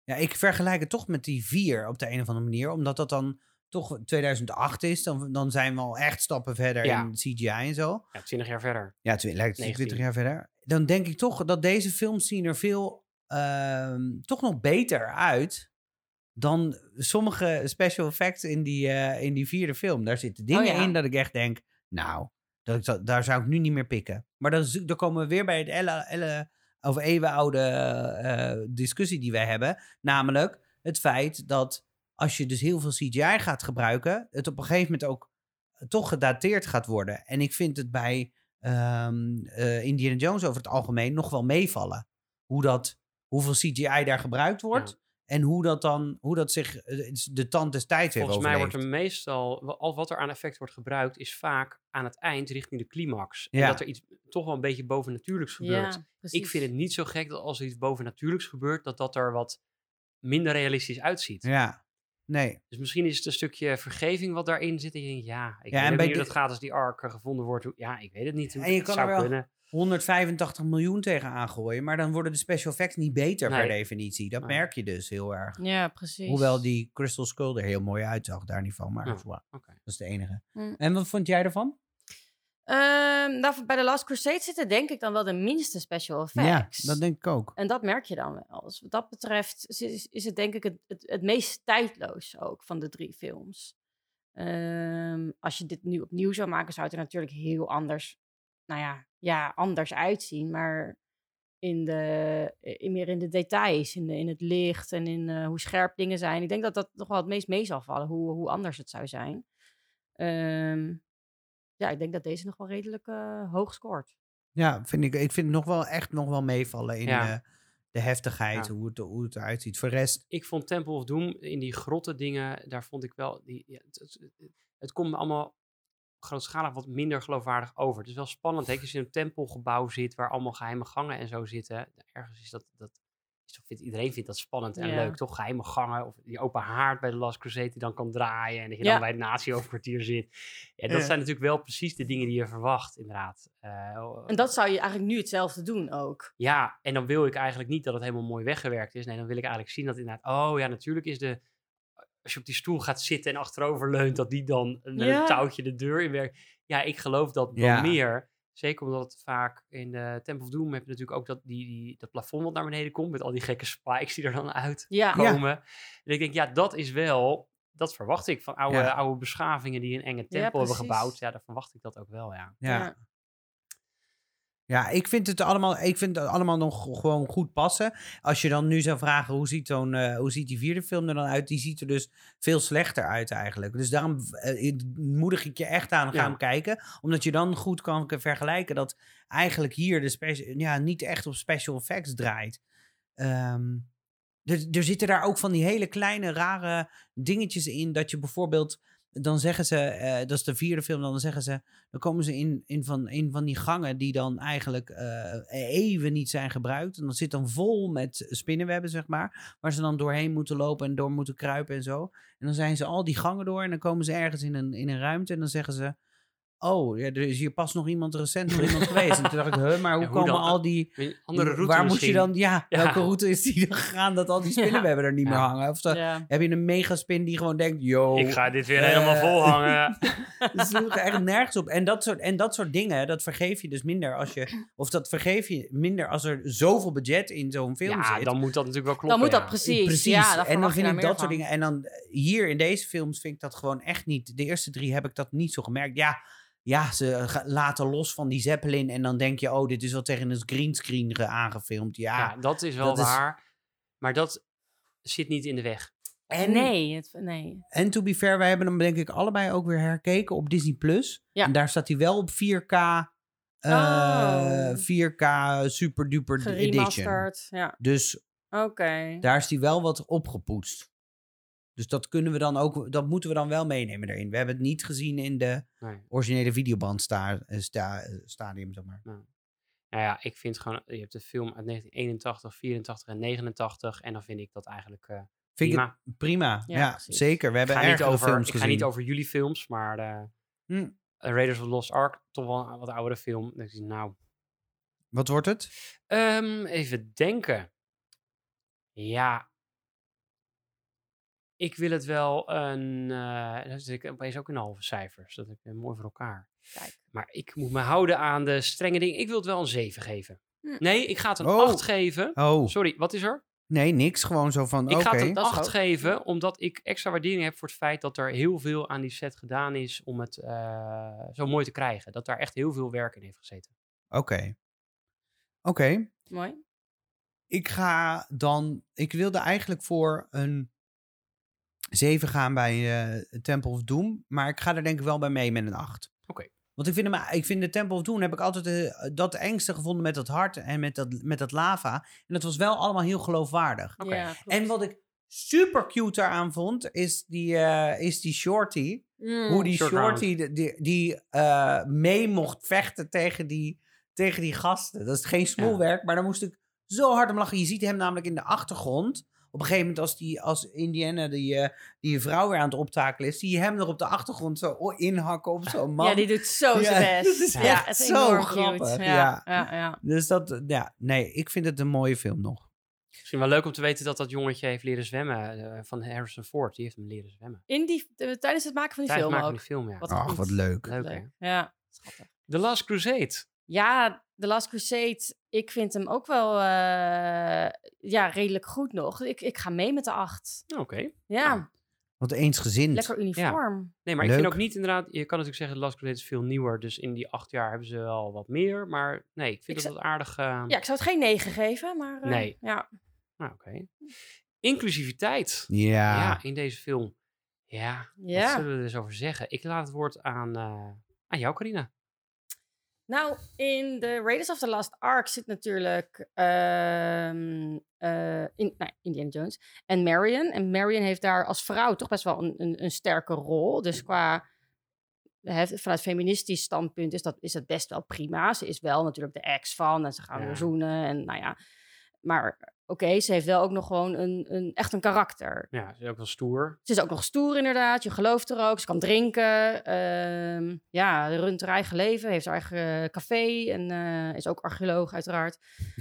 ja, ik vergelijk het toch met die vier op de een of andere manier. Omdat dat dan toch 2008 is. Dan, dan zijn we al echt stappen verder Ja. in CGI en zo. Ja, twintig jaar verder. Ja, twi- lijkt het 19. 20 jaar verder. Dan denk ik toch dat deze films zien er veel. ehm, toch nog beter uit. Dan sommige special effects in die, eh, in die vierde film. Daar zitten dingen ja. in dat ik echt denk. Nou, dat ik daar zou ik nu niet meer pikken. Maar dan komen we weer bij het elle, elle, of eeuwenoude eh, discussie die wij hebben. Namelijk het feit dat als je dus heel veel CGI gaat gebruiken, het op een gegeven moment ook toch gedateerd gaat worden. En ik vind het bij ehm eh, Indiana Jones over het algemeen nog wel meevallen. Hoe dat, hoeveel CGI daar gebruikt wordt. En hoe dat dan, hoe dat zich eh, de tand des tijds heeft Volgens mij wordt er meestal, al wat er aan effect wordt gebruikt, is vaak aan het eind richting de climax. En Ja. dat er iets toch wel een beetje bovennatuurlijks gebeurt. Ja, ik vind het niet zo gek dat als er iets bovennatuurlijks gebeurt, dat dat er wat minder realistisch uitziet. Ja, nee. Dus misschien is het een stukje vergeving wat daarin zit. En je denkt, ja, ik Ja, weet bij niet hoe dat gaat als die ark eh, gevonden wordt. Ja, ik weet het niet. Hoe En je het kan zou er wel- kunnen. 185 miljoen tegen aangooien. Maar dan worden de special effects niet beter per definitie. Dat Nee. merk je dus heel erg. Ja, precies. Hoewel die Crystal Skull er heel mooi uitzag, daar niet van. Maar Ja. voilà, Oké. dat is de enige. Mm. En wat vond jij ervan? Nou, bij The Last Crusade zitten denk ik dan wel de minste special effects. Ja, dat denk ik ook. En dat merk je dan wel. Dus wat dat betreft is, is, het denk ik het, het, het meest tijdloos ook van de drie films. Ehm, als je dit nu opnieuw zou maken, zou het er natuurlijk heel anders, nou ja, ja anders uitzien. Maar in de, in, meer in de details, in, de, in het licht en in eh, hoe scherp dingen zijn. Ik denk dat dat nog wel het meest mee zal vallen, hoe, hoe anders het zou zijn. Ehm, ja, ik denk dat deze nog wel redelijk eh, hoog scoort. Ja, vind ik, ik vind het nog wel echt nog wel meevallen in Ja. eh, de heftigheid, Ja. hoe, het, hoe het eruit ziet. Voor rest, Ik vond Temple of Doom in die grotte dingen, daar vond ik wel, die, ja, het, het, het- het komt allemaal grootschalig wat minder geloofwaardig over. Het is wel spannend, hè, als je in een tempelgebouw zit waar allemaal geheime gangen en zo zitten. Ergens is dat, dat vindt, iedereen vindt dat spannend en Ja. leuk, toch? Geheime gangen of die open haard bij de Last Crusade die dan kan draaien en dat je Ja. dan bij het nazi-hoofdkwartier zit. Ja, dat Ja. zijn natuurlijk wel precies de dingen die je verwacht, inderdaad. Eh, En dat zou je eigenlijk nu hetzelfde doen ook. ja, en dan wil ik eigenlijk niet dat het helemaal mooi weggewerkt is. Nee, dan wil ik eigenlijk zien dat inderdaad... Oh ja, natuurlijk is de... Als je op die stoel gaat zitten en achterover leunt... dat die dan een touwtje de deur in werkt. Ja, ik geloof dat wel Ja. meer. Zeker omdat het vaak in de Temple of Doom... heb je natuurlijk ook dat, die, die, dat plafond wat naar beneden komt... met al die gekke spikes die er dan uitkomen. Ja, En ik denk, ja, dat is wel... Dat verwacht ik van oude, Ja. oude beschavingen... die een enge tempel hebben gebouwd. Ja, daar verwacht ik dat ook wel, ja. ja. Ja. Ik vind het allemaal, ik vind het allemaal nog gewoon goed passen. Als je dan nu zou vragen hoe ziet, zo'n, eh, hoe ziet die vierde film er dan uit, die ziet er dus veel slechter uit eigenlijk. Dus daarom eh, moedig ik je echt aan, ga Ja. hem kijken. Omdat je dan goed kan vergelijken dat eigenlijk hier de ja, niet echt op special effects draait. Ehm, er, er zitten daar ook van die hele kleine rare dingetjes in dat je bijvoorbeeld dan zeggen ze, eh, dat is de vierde film, dan zeggen ze, dan komen ze in, in van een van die gangen die dan eigenlijk eh, even niet zijn gebruikt. En dat zit dan vol met spinnenwebben, zeg maar, waar ze dan doorheen moeten lopen en door moeten kruipen en zo. En dan zijn ze al die gangen door en dan komen ze ergens in een, in een ruimte en dan zeggen ze, oh, ja, er is hier pas nog iemand recent nog iemand geweest. En toen dacht ik, huh, maar hoe, Ja, hoe komen dan? al die... Andere route waar moet je dan... Ja, Ja. welke route is die dan gegaan dat al die spinnenwebben er niet meer Ja. hangen? Of zo- Ja. heb je een megaspin die gewoon denkt, yo... Ik ga dit weer Eh, helemaal vol hangen. Het sloeg echt nergens op. En dat, soort, en dat soort dingen, dat vergeef je dus minder als je... Of dat vergeef je minder als er zoveel budget in zo'n film ja, zit. dan moet dat natuurlijk wel kloppen. Dan moet dat ja. precies. Precies. Ja, dan en dan vind ik dat soort dingen. En dan eh, hier in deze films vind ik dat gewoon echt niet. De eerste drie heb ik dat niet zo gemerkt. Ja, ja ze ga- laten los van die Zeppelin. En dan denk je, oh, dit is wel tegen een greenscreen ge- aangefilmd. Ja. Ja, dat is wel dat is- waar. Maar dat zit niet in de weg. En, Nee, het, nee. en to be fair, wij hebben hem denk ik allebei ook weer herkeken op Disney+. Plus. Ja. En daar staat hij wel op 4K. eh, Oh. 4K super duper edition. Ja, Dus oké. daar is hij wel wat opgepoetst. Dus dat kunnen we dan ook, dat moeten we dan wel meenemen erin. We hebben het niet gezien in de Nee. originele videoband sta, eh, eh, stadium, zeg maar. Nou ja, ik vind gewoon... Je hebt de film uit 1981, 84 en 89. En dan vind ik dat eigenlijk eh, Vind prima. prima. Ja, zeker. We hebben niet over, films ik gezien. ga niet over jullie films, maar Hm. Raiders of the Lost Ark, toch wel een wat oudere film. Nou, Wat wordt het? Ehm, even denken. Ja. Ik wil het wel een. eh dan zit ik opeens ook in halve cijfers. Dat heb je mooi voor elkaar. Kijk. Maar ik moet me houden aan de strenge dingen. Ik wil het wel een 7 geven. Hm. Nee, ik ga het een Oh. 8 geven. Oh, Sorry, wat is er? nee, niks. Gewoon zo van, Ik ga het een Dat is 8 hoog. geven, omdat ik extra waardering heb voor het feit dat er heel veel aan die set gedaan is om het eh, zo mooi te krijgen. Dat daar echt heel veel werk in heeft gezeten. Oké. Oké. Mooi. Ik ga dan... Ik wilde eigenlijk voor een 7 gaan bij eh Temple of Doom. Maar ik ga er denk ik wel bij mee met een 8. Oké. Want ik vind, hem, ik vind de Temple of Doom heb ik altijd eh, dat engste gevonden met dat hart en met dat, met dat lava. En dat was wel allemaal heel geloofwaardig. Oké. Ja. En wat ik super cute eraan vond, is die, eh, is die shorty. Mm. Hoe die Short shorty die, die eh, mee mocht vechten tegen die, tegen die gasten. Dat is geen smoelwerk, maar daar moest ik zo hard om lachen. Je ziet hem namelijk in de achtergrond. Op een gegeven moment als, die, als Indiana die, eh, die vrouw weer aan het optakelen is... zie je hem er op de achtergrond zo o- inhakken op zo'n man. Ja, die doet zo Ja, zijn best. dat is ja, echt het is zo grappig, ja. Ja, ja, ja. Dus dat, ja, nee, ik vind het een mooie film nog. Misschien wel leuk om te weten dat dat jongetje heeft leren zwemmen eh, van Harrison Ford. Die heeft hem leren zwemmen. In die, eh, tijdens het maken van die Tijdens film het maken ook. van die film, ja. Wat Ach, goed. wat leuk. Leuk? Leuk. Ja, schattig. The Last Crusade. Ja, The Last Crusade, ik vind hem ook wel eh, ja, redelijk goed nog. Ik, ik ga mee met de acht. Oké. Ja, Wat eensgezind. lekker uniform. Nee, maar ik vind ook niet inderdaad... Je kan natuurlijk zeggen, Last Crusade is veel nieuwer. Dus in die acht jaar hebben ze wel wat meer. Maar nee, ik vind Ik dat wel aardig... eh, Ja, ik zou het geen 9 geven, maar eh, Nee. ja. Nou, oké. Inclusiviteit. Ja. Ja. in deze film. Ja, wat Ja. zullen we er eens over zeggen? Ik laat het woord aan, eh, aan jou, Carina. Nou, in de Raiders of the Lost Ark zit natuurlijk eh, in, nou, Indiana Jones en Marion. En Marion heeft daar als vrouw toch best wel een, een, een sterke rol. Dus qua hè, vanuit feministisch standpunt is dat, is dat best wel prima. Ze is wel natuurlijk de ex van en ze gaan Ja. weer zoenen. En nou ja, maar oké, ze heeft wel ook nog gewoon een, een, echt een karakter. Ja, ze is ook wel stoer. Ze is ook nog stoer inderdaad. Je gelooft er ook. Ze kan drinken. Ehm, ja, runt haar eigen leven. Heeft haar eigen café. En eh, is ook archeoloog uiteraard.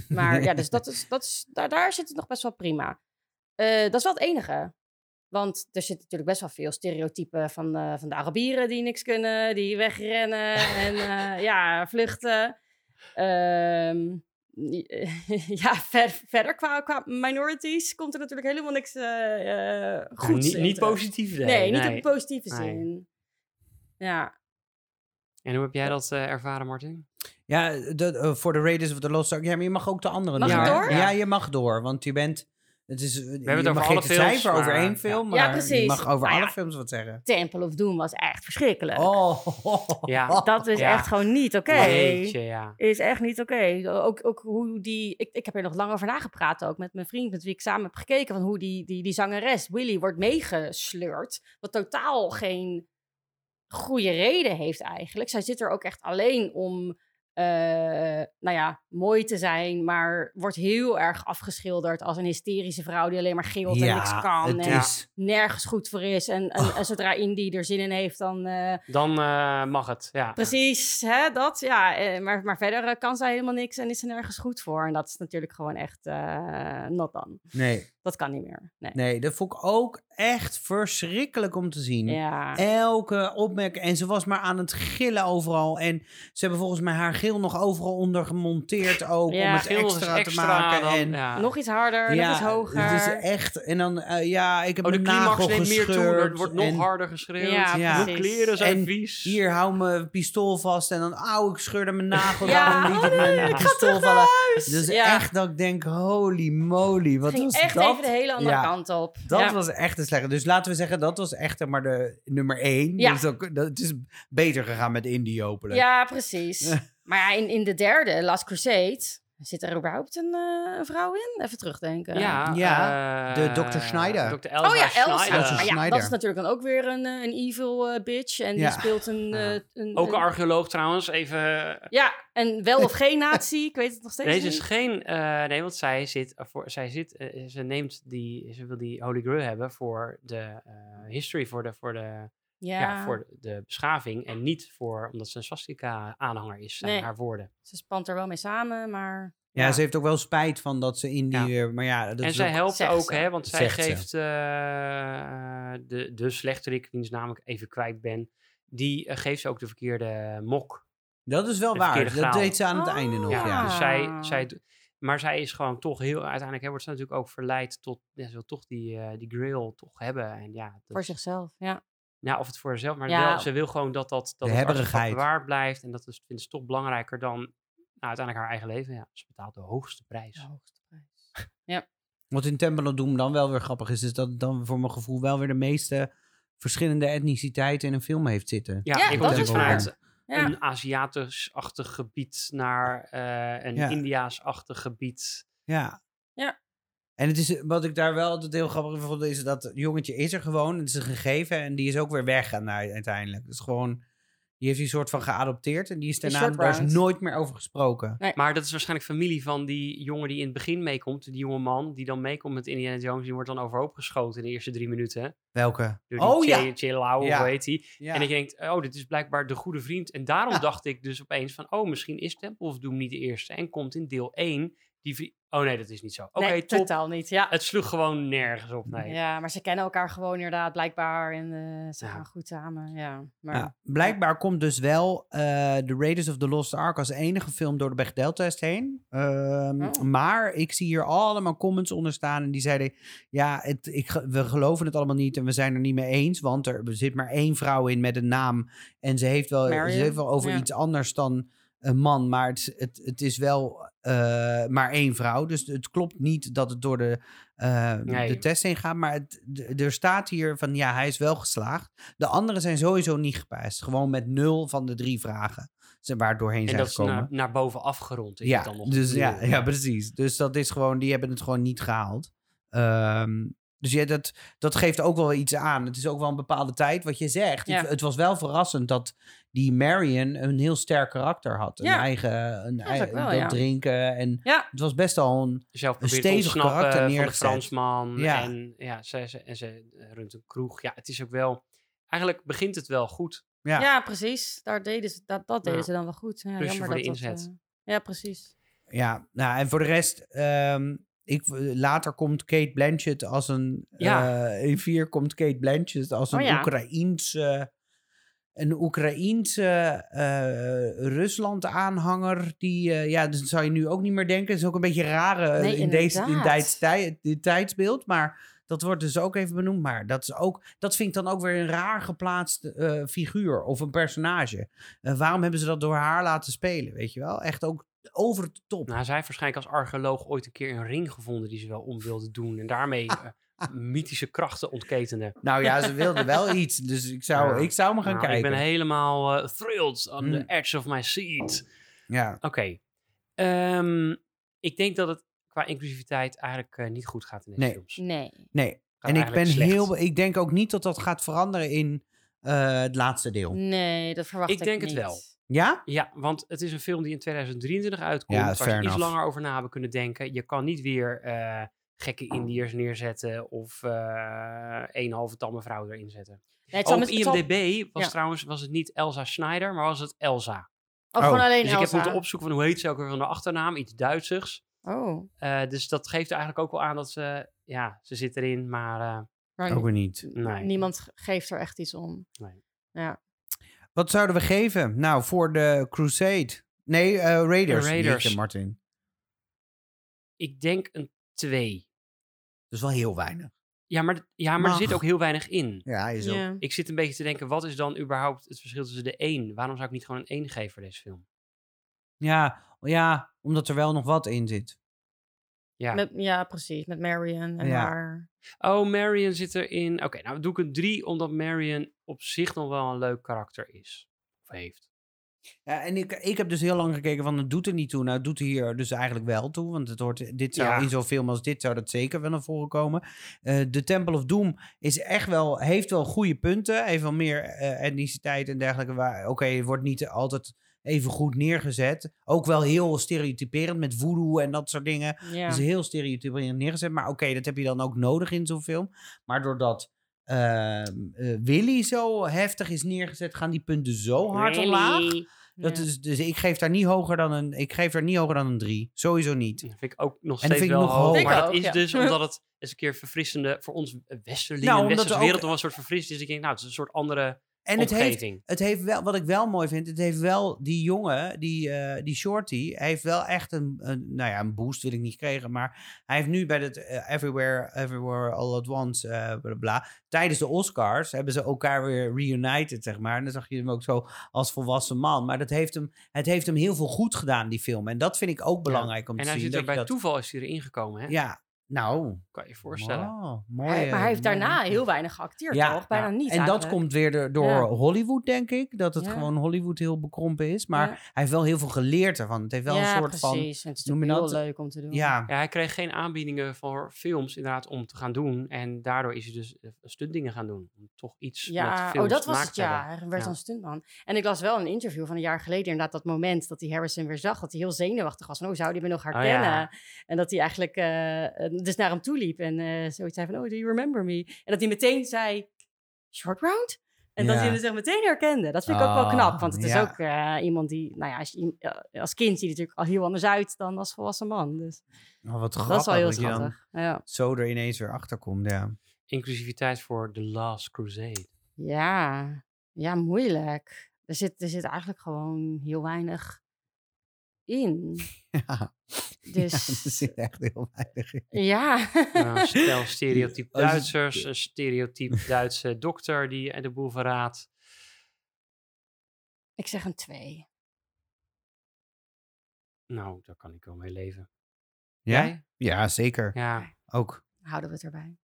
Maar ja, dus dat is, dat is, daar, daar zit het nog best wel prima. Eh, dat is wel het enige. Want er zitten natuurlijk best wel veel stereotypen van, eh, van de Arabieren die niks kunnen. Die wegrennen en eh, ja, vluchten. Ehm, ja, ver- verder qua, qua minorities komt er natuurlijk helemaal niks eh eh goeds niet, in positief. Nee, Nee, niet op positieve Nee. zin. Ja, En hoe heb jij dat eh, ervaren, Martin? Ja, de, voor de Raiders of the Lost Ark. Ja, maar je mag ook de andere Mag doen, ik hè? door? Ja, je mag door. Want je bent... Het is, we het over alle films, cijfer over maar- één film, Ja, maar je mag over Nou alle ja. films wat zeggen. Temple of Doom was echt verschrikkelijk. Oh. Ja. Dat is Ja. echt gewoon niet oké. Is echt niet oké. Ook, ook hoe die. Ik, ik heb er nog lang over nagepraat ook met mijn vriend, met wie ik samen heb gekeken. Van hoe die, die, die zangeres Willy wordt meegesleurd. Wat totaal geen goede reden heeft eigenlijk. Zij zit er ook echt alleen om eh, nou ja, mooi te zijn, maar wordt heel erg afgeschilderd als een hysterische vrouw die alleen maar gilt en niks kan het en is... nergens goed voor is. En, en, Oh. en zodra Indy er zin in heeft, dan eh, Dan eh, mag het, ja. precies, hè, dat, ja. eh, maar, maar verder eh, kan zij helemaal niks en is ze nergens goed voor. En dat is natuurlijk gewoon echt eh not done. Nee, Dat kan niet meer. Nee. nee, dat vond ik ook echt verschrikkelijk om te zien. Ja. Elke opmerking. En ze was maar aan het gillen overal. En ze hebben volgens mij haar geel nog overal onder gemonteerd ook. Ja, om het extra, te maken. dan, en ja. Nog iets harder, nog iets hoger. Het is echt. En dan, eh, ja, ik heb Oh, de mijn climax nagel neemt meer toe, gescheurd. er wordt nog en harder geschreeuwd. Ja, precies. kleren zijn En vies. Hier, hou mijn pistool vast. En dan, auw, ik scheurde mijn nagel. Ja, oh ik mijn nee, ik ga pistool terug naar vallen. huis. Dus Ja. echt dat ik denk, holy moly. Wat was dat? Even de hele andere Ja. kant op. Dat ja. was echt een slechte. Dus laten we zeggen, dat was echt maar de nummer één. Ja. Dus ook, dat, het is beter gegaan met Indie hopelijk. Ja, precies. maar ja, in, in de derde, Last Crusade, zit er überhaupt een, eh, een vrouw in? Even terugdenken. Ja, Ja, eh, de Dr. Schneider. Dr. Elsa Oh ja, Elsa. Schneider. Elsa Maar ja, Schneider. dat is natuurlijk dan ook weer een, eh, een evil eh, bitch. En Ja. die speelt een... Ja. eh, een Ook een archeoloog trouwens, even... Ja, en wel of geen nazi, ik weet het nog steeds Deze is niet. geen... eh, nee, want zij zit... eh, Voor, zij zit eh, ze neemt die... Ze wil die Holy Grail hebben voor de eh, history, voor de, voor, de, ja. Ja, voor de, beschaving. En niet voor... Omdat ze een swastika-aanhanger is, zijn Nee. haar woorden. ze spant er wel mee samen, maar... Ja, Ja. ze heeft ook wel spijt van dat ze Indie Ja. weer... Maar ja, dat en zij ook- helpt zegt ook, ze. hè, want zij Zegt geeft eh, de, de slechterik, wiens naam ik even kwijt ben, die eh, geeft ze ook de verkeerde mok. Dat is wel de waar. Dat deed ze aan het einde nog, Ja, ja. dus Ah. zij, zij, do- maar zij is gewoon toch heel, uiteindelijk hè, wordt ze natuurlijk ook verleid tot, ja, ze wil toch die, eh, die grill toch hebben. En ja, dat, Voor zichzelf, ja. Nou, of het voor zichzelf, maar Ja. wel, ze wil gewoon dat dat, dat De het bewaard blijft. En dat is, vindt ze toch belangrijker dan nou, uiteindelijk haar eigen leven. Ja, ze betaalt de hoogste prijs. De hoogste prijs. Wat in Temple of Doom dan wel weer grappig is, is dat dan voor mijn gevoel wel weer de meeste verschillende etniciteiten in een film heeft zitten. Ja, Ja, ik dat was is dus waar. vanuit Ja. een Aziatisch-achtig gebied naar eh, een Ja. Indiaas-achtig gebied. Ja. Ja. En het is, wat ik daar wel altijd heel grappig vond, is dat het jongetje is er gewoon. Het is een gegeven en die is ook weer weg aan- uiteindelijk. Dus gewoon, die heeft die soort van geadopteerd en die is daarna, daar is nooit meer over gesproken. Maar dat is waarschijnlijk familie van die jongen die in het begin meekomt. Die jonge man die dan meekomt met Indiana Jones. Die wordt dan overhoop geschoten in de eerste drie minuten. Welke? Door die Oh ja. Chelau, Ja. hoe heet die? ja. En ik denk, oh, dit is blijkbaar de goede vriend. En daarom Ja. dacht ik dus opeens van, oh, misschien is Temple of Doom niet de eerste. En komt in deel 1 die Oh nee, dat is niet zo. Oké, nee, totaal niet, ja. Het sloeg gewoon nergens op, nee. Ja, maar ze kennen elkaar gewoon inderdaad blijkbaar en eh, ze Ja. gaan goed samen, ja. Maar Ja, blijkbaar komt dus wel eh The Raiders of the Lost Ark als enige film door de Bechdel-test heen. Ehm, Oh. Maar ik zie hier allemaal comments onder staan en die zeiden... Ja, het, ik, we geloven het allemaal niet en we zijn er niet mee eens. Want er zit maar één vrouw in met een naam. En ze heeft wel, ze heeft wel over ja. iets anders dan een man. Maar het, het, het is wel eh, maar één vrouw. Dus het klopt niet dat het door de, eh, Nee. de test heen gaat. Maar het, er staat hier van ja, hij is wel geslaagd. De anderen zijn sowieso niet gepast. Gewoon met nul van de drie vragen. Ze- Waar doorheen En zijn dat is gekomen. naar, naar boven afgerond. Is ja, het dan nog dus, ja, ja, precies. Dus dat is gewoon, die hebben het gewoon niet gehaald. Ehm, dus ja, dat, dat geeft ook wel iets aan. Het is ook wel een bepaalde tijd wat je zegt. Ja. Ik- het was wel verrassend dat die Marion een heel sterk karakter had. Een Ja. eigen, een Dat eigen ook wel, dat ja. drinken. En Ja. het was best al een Zelf een probeert te stevig karakter van de neergezet. Fransman. Ja. En, ja, ze, ze, en ze runt een kroeg. Ja, het is ook wel... Eigenlijk begint het wel goed. Ja. Ja, precies. Daar deden ze, dat, dat deden Ja. ze dan wel goed. Ja, de dat, inzet. eh, ja, precies. Ja, nou en voor de rest, ehm, ik, later komt Kate Blanchett als een, Ja. eh, in vier komt Kate Blanchett als een Oh ja. Oekraïense, een Oekraïense eh, Rusland-aanhanger die, eh, ja, dat zou je nu ook niet meer denken. Het is ook een beetje raar Nee, in deze in dit, tij- dit tijdsbeeld, maar dat wordt dus ook even benoemd. Maar dat is ook, dat vind ik dan ook weer een raar geplaatst figuur of een personage. Waarom hebben ze dat door haar laten spelen, weet je wel? Echt ook over de top. Nou, zij heeft waarschijnlijk als archeoloog ooit een keer een ring gevonden die ze wel om wilde doen. En daarmee eh, mythische krachten ontketende. Nou ja, ze wilden wel iets. Dus ik zou, Ja. ik zou me gaan Nou, kijken. Ik ben helemaal eh, thrilled on the Mm. edge of my seat. Ja, Oké. Ehm, ik denk dat het qua inclusiviteit eigenlijk eh, niet goed gaat in deze Nee. films. Nee. nee. Gaat En ik ben slecht. heel... Ik denk ook niet dat dat gaat veranderen in eh, het laatste deel. Nee, dat verwacht Ik ik denk het niet. wel. Ja? Ja, want het is een film die in 2023 uitkomt. Ja, waar ze iets langer over na hebben kunnen denken. Je kan niet weer eh, gekke Indiërs neerzetten of eh een halve tamme vrouw erin zetten. Nee, het Op zal- IMDb was ja. trouwens was het niet Elsa Schneider, maar was het Elsa. Oh, gewoon Oh, alleen Dus ik heb Elsa. moeten opzoeken van hoe heet ze ook weer van de achternaam, iets Duitsers. Oh, Eh, dus dat geeft eigenlijk ook wel aan dat ze, ja, ze zit erin, maar eh, maar Ook weer niet. nee. niemand ge- geeft er echt iets om. Nee. Ja. Wat zouden we geven? Nou, voor de Crusade. Nee, eh, Raiders. De Raiders. Jeetje, Martin. Ik denk een 2. Dat is wel heel weinig. Ja, maar, ja, maar er zit ook heel weinig in. Ja, is ook. Ja. Ik zit een beetje te denken, wat is dan überhaupt het verschil tussen de 1? Waarom zou ik niet gewoon een 1 geven voor deze film? Ja, ja, omdat er wel nog wat in zit. Ja. Met, ja, precies. Met Marion en Ja. haar... Oh, Marion zit erin. Oké, nou doe ik een 3, omdat Marion op zich nog wel een leuk karakter is. Of heeft. Ja, en ik, ik heb dus heel lang gekeken van het doet er niet toe. Nou, het doet er hier dus eigenlijk wel toe. Want het hoort, dit zou Ja. in zo'n film als dit zou dat zeker wel naar voren komen. Eh The Temple of Doom is echt wel, heeft wel goede punten. Heeft wel meer eh, etniciteit en dergelijke. waar- Oké, het wordt niet altijd even goed neergezet. Ook wel heel stereotyperend met voodoo en dat soort dingen. Ja. Dus heel stereotyperend neergezet. Maar oké, dat heb je dan ook nodig in zo'n film. Maar doordat ehm, eh, Willy zo heftig is neergezet, gaan die punten zo hard omlaag. Dat Ja. is, dus ik geef daar niet hoger dan een, ik geef daar niet hoger dan een 3. Sowieso niet. Dat vind ik ook nog steeds vind ik wel nog hoog. Maar dat ook, is ja. dus omdat het eens een keer verfrissende voor ons westerling, Nou, westerse er wereld ook- een soort verfrissend is. Ik denk, nou, het is een soort andere En het heeft, het heeft wel, wat ik wel mooi vind, het heeft wel die jongen, die, eh, die Shorty, hij heeft wel echt een, een, nou ja, een boost wil ik niet gekregen, maar hij heeft nu bij het eh, Everywhere, Everywhere All at Once, eh bla, bla, tijdens de Oscars hebben ze elkaar weer reunited, zeg maar. En dan zag je hem ook zo als volwassen man. Maar dat heeft hem, het heeft hem heel veel goed gedaan, die film. En dat vind ik ook belangrijk om En te hij zien. zit er bij dat- toeval is hij erin gekomen, hè? Ja, nou, Kan je je voorstellen. wow, mooi. Hij- maar hij heeft mooi. daarna heel weinig geacteerd, Ja, toch? Bijna ja. niet En dat komt weer door, door Ja. Hollywood, denk ik. Dat het Ja. gewoon Hollywood heel bekrompen is. Maar Ja. hij heeft wel heel veel geleerd ervan. Het heeft wel ja, een soort van... precies. En het is noem heel dat? leuk om te doen. Ja, Ja, hij kreeg geen aanbiedingen voor films inderdaad om te gaan doen. En daardoor is hij dus eh, stuntdingen gaan doen. Om toch iets met Ja, films oh, dat te was maken het, ja. Hij werd Ja. dan stuntman. En ik las wel een interview van een jaar geleden, inderdaad, dat moment dat hij Harrison weer zag, dat hij heel zenuwachtig was van, oh, zou hij me nog herkennen? Oh, ja. En dat hij eigenlijk eh, eh, dus naar hem toe liep en eh, zoiets zei van, oh, do you remember me? En dat hij meteen zei, short round? En dat Ja. hij hem dus echt meteen herkende. Dat vind ik ook wel Oh, knap, want het is ja. ook eh, iemand die, nou ja, als, je, eh, als kind zie je natuurlijk al heel anders uit dan als volwassen man. Dus oh, wat grappig dat is wel heel dat je dan schattig. Ja. zo er ineens weer achter komt. Ja. Inclusiviteit voor The Last Crusade. Ja, ja, moeilijk. Er zit, er zit eigenlijk gewoon heel weinig in. Ja. Dus Ja, er zit echt heel weinig in. ja. Nou, stel stereotyp Duitsers, een stereotyp Duitse dokter die de boel verraadt. ik zeg een twee. Nou, daar kan ik wel mee leven. Ja? Jij? Ja, zeker. Ja, Ook. Houden we het erbij.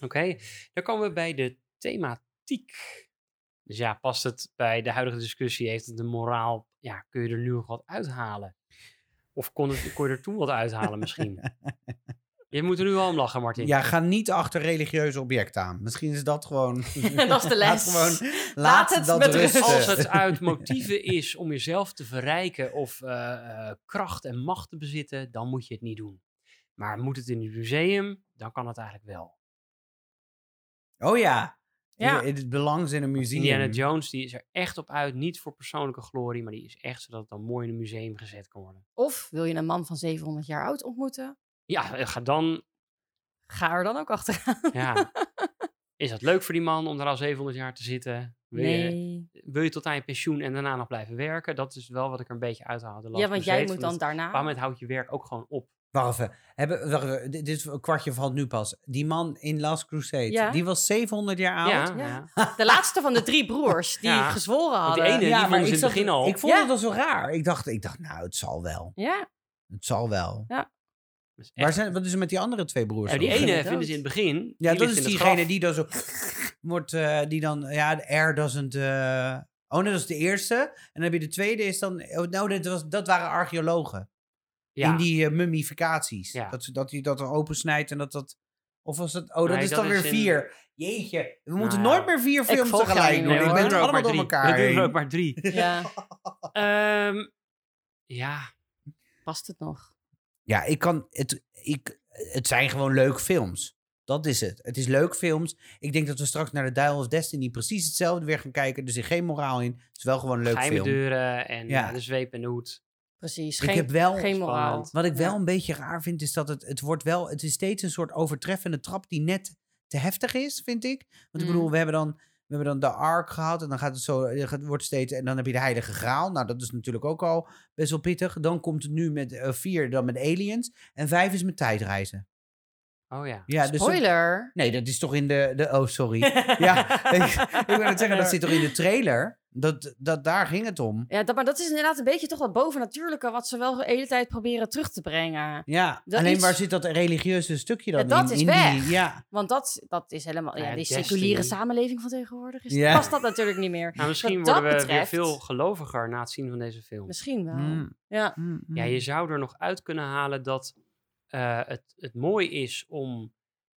oké. Dan komen we bij de thematiek. Dus ja, past het bij de huidige discussie? Heeft het de moraal? Ja, kun je er nu nog wat uithalen? Of kon, het, kon je er toen wat uithalen misschien? Je moet er nu wel om lachen, Martin. Ja, ga niet achter religieuze objecten aan. Misschien is dat gewoon... Dat is de Laat les. gewoon, laat, Laat het dat met rusten. Als het uit motieven is om jezelf te verrijken of eh, eh, kracht en macht te bezitten, dan moet je het niet doen. Maar moet het in het museum, dan kan het eigenlijk wel. Oh ja. Ja. Het belangs in een museum. Indiana Jones die is er echt op uit, niet voor persoonlijke glorie, maar die is echt zodat het dan mooi in een museum gezet kan worden. Of wil je een man van 700 jaar oud ontmoeten? Ja, eh, ga dan, Ga er dan ook achteraan. ja. is dat leuk voor die man om daar al 700 jaar te zitten? Wil, je, Nee. wil je tot aan je pensioen en daarna nog blijven werken? Dat is wel wat ik er een beetje uithaal. de Ja, want jij moet dan het- daarna. Op een moment houdt je werk ook gewoon op. Wacht even. Hebben, wacht even. Dit, dit is een kwartje valt nu pas. Die man in Last Crusade, Ja. die was 700 jaar oud. Ja, Ja. ja. De laatste van de drie broers die Ja. gezworen Want die hadden. ene- die vonden ze in ik het begin al. Ik vond Ja. het al zo raar. Ik dacht, ik dacht, nou, het zal wel. Ja, Het zal wel. Is Waar zijn, wat is er met die andere twee broers? Ja, die ene dood. vinden ze in het begin. Ja, die dat is het diegene die dan zo wordt, eh, die dan, ja, de air doesn't. eh, oh, nee, dat is de eerste. En dan heb je de tweede, is dan, oh, nou, dat, was, dat waren archeologen. Ja, In die eh, mummificaties. Ja. Dat, ze- dat hij dat er opensnijdt en dat dat Of was het... Oh, dat Nee, is dat dan is weer in- vier. Jeetje, we moeten Nou ja. nooit meer vier films tegelijk doen. Ik ben er ook allemaal maar door drie. elkaar We doen er ook maar drie. Ja, Ehm, ja, past het nog? Ja, ik kan... Het, ik, het zijn gewoon leuke films. Dat is het. Het is leuke films. Ik denk dat we straks naar The Dial of Destiny precies hetzelfde weer gaan kijken. Er zit geen moraal in. Het is wel gewoon een leuk geheime film. deuren en Ja. ja. de zweep en de hoed. Precies. Ik Geen, heb wel geen moraal. Wat ik wel Ja. een beetje raar vind, is dat het, het wordt wel, het is steeds een soort overtreffende trap die net te heftig is, vind ik. Want ik Mm. bedoel, we hebben dan, we hebben dan de Ark gehad en dan gaat het zo, het gaat- wordt steeds, en dan heb je de Heilige Graal. Nou, dat is natuurlijk ook al best wel pittig. Dan komt het nu met eh, vier, dan met aliens. En vijf is met tijdreizen. Oh ja. Ja, dus dat- Spoiler. nee, dat is toch in de, de oh sorry. ja, ik, ik wil het zeggen, dat zit toch in de trailer? Dat, dat, daar ging het om. Ja, dat, maar dat is inderdaad een beetje toch wat bovennatuurlijke... wat ze wel de hele tijd proberen terug te brengen. Ja, Dat alleen iets- waar zit dat religieuze stukje dan Ja, dat in? is in weg. Die, ja, Want dat, dat is helemaal... Ja, Ja, die seculiere samenleving van tegenwoordig... Is, Ja. past dat natuurlijk niet meer. Nou, misschien Wat worden we dat weer betreft- veel geloviger na het zien van deze film. Misschien wel. Mm. Ja. Mm, mm. Ja, je zou er nog uit kunnen halen dat het, het mooi is om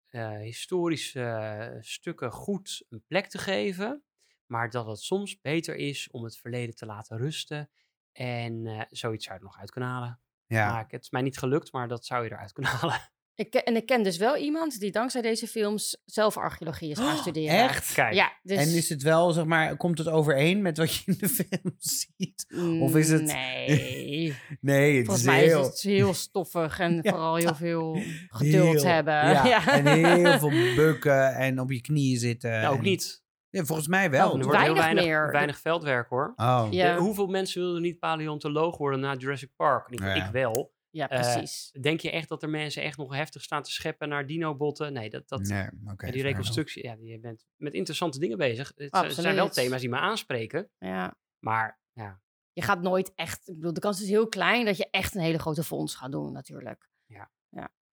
eh, historische eh, stukken goed een plek te geven. Maar dat het soms beter is om het verleden te laten rusten. En eh, zoiets zou je er nog uit kunnen halen. ja. Maar het is mij niet gelukt, maar dat zou je eruit kunnen halen. Ik, en ik ken dus wel iemand die dankzij deze films zelf archeologie is gaan Oh, studeren. echt? Kijk, Ja, dus... En is het wel, zeg maar, komt het overeen met wat je in de film ziet? Of is het- Nee. Nee, het Volgens is mij heel... is het heel stoffig en Ja, vooral heel veel geduld heel- hebben. Ja, Ja. en heel veel bukken en op je knieën zitten. nou, ook en- niet. Ja, volgens mij wel. Oh, Er wordt heel weinig weinig, meer. weinig veldwerk hoor. Oh. Ja. Hoeveel mensen wilden niet paleontoloog worden na Jurassic Park? Ik, Ja. ik wel. Ja, Eh, precies. Denk je echt dat er mensen echt nog heftig staan te scheppen naar dino-botten? Nee, dat, dat, Nee, oké. ja, die reconstructie, ja, die- je bent met interessante dingen bezig. Het zijn- zijn wel thema's die me aanspreken, ja. maar ja, Je gaat nooit echt... Ik bedoel, de kans is heel klein dat je echt een hele grote fonds gaat doen natuurlijk.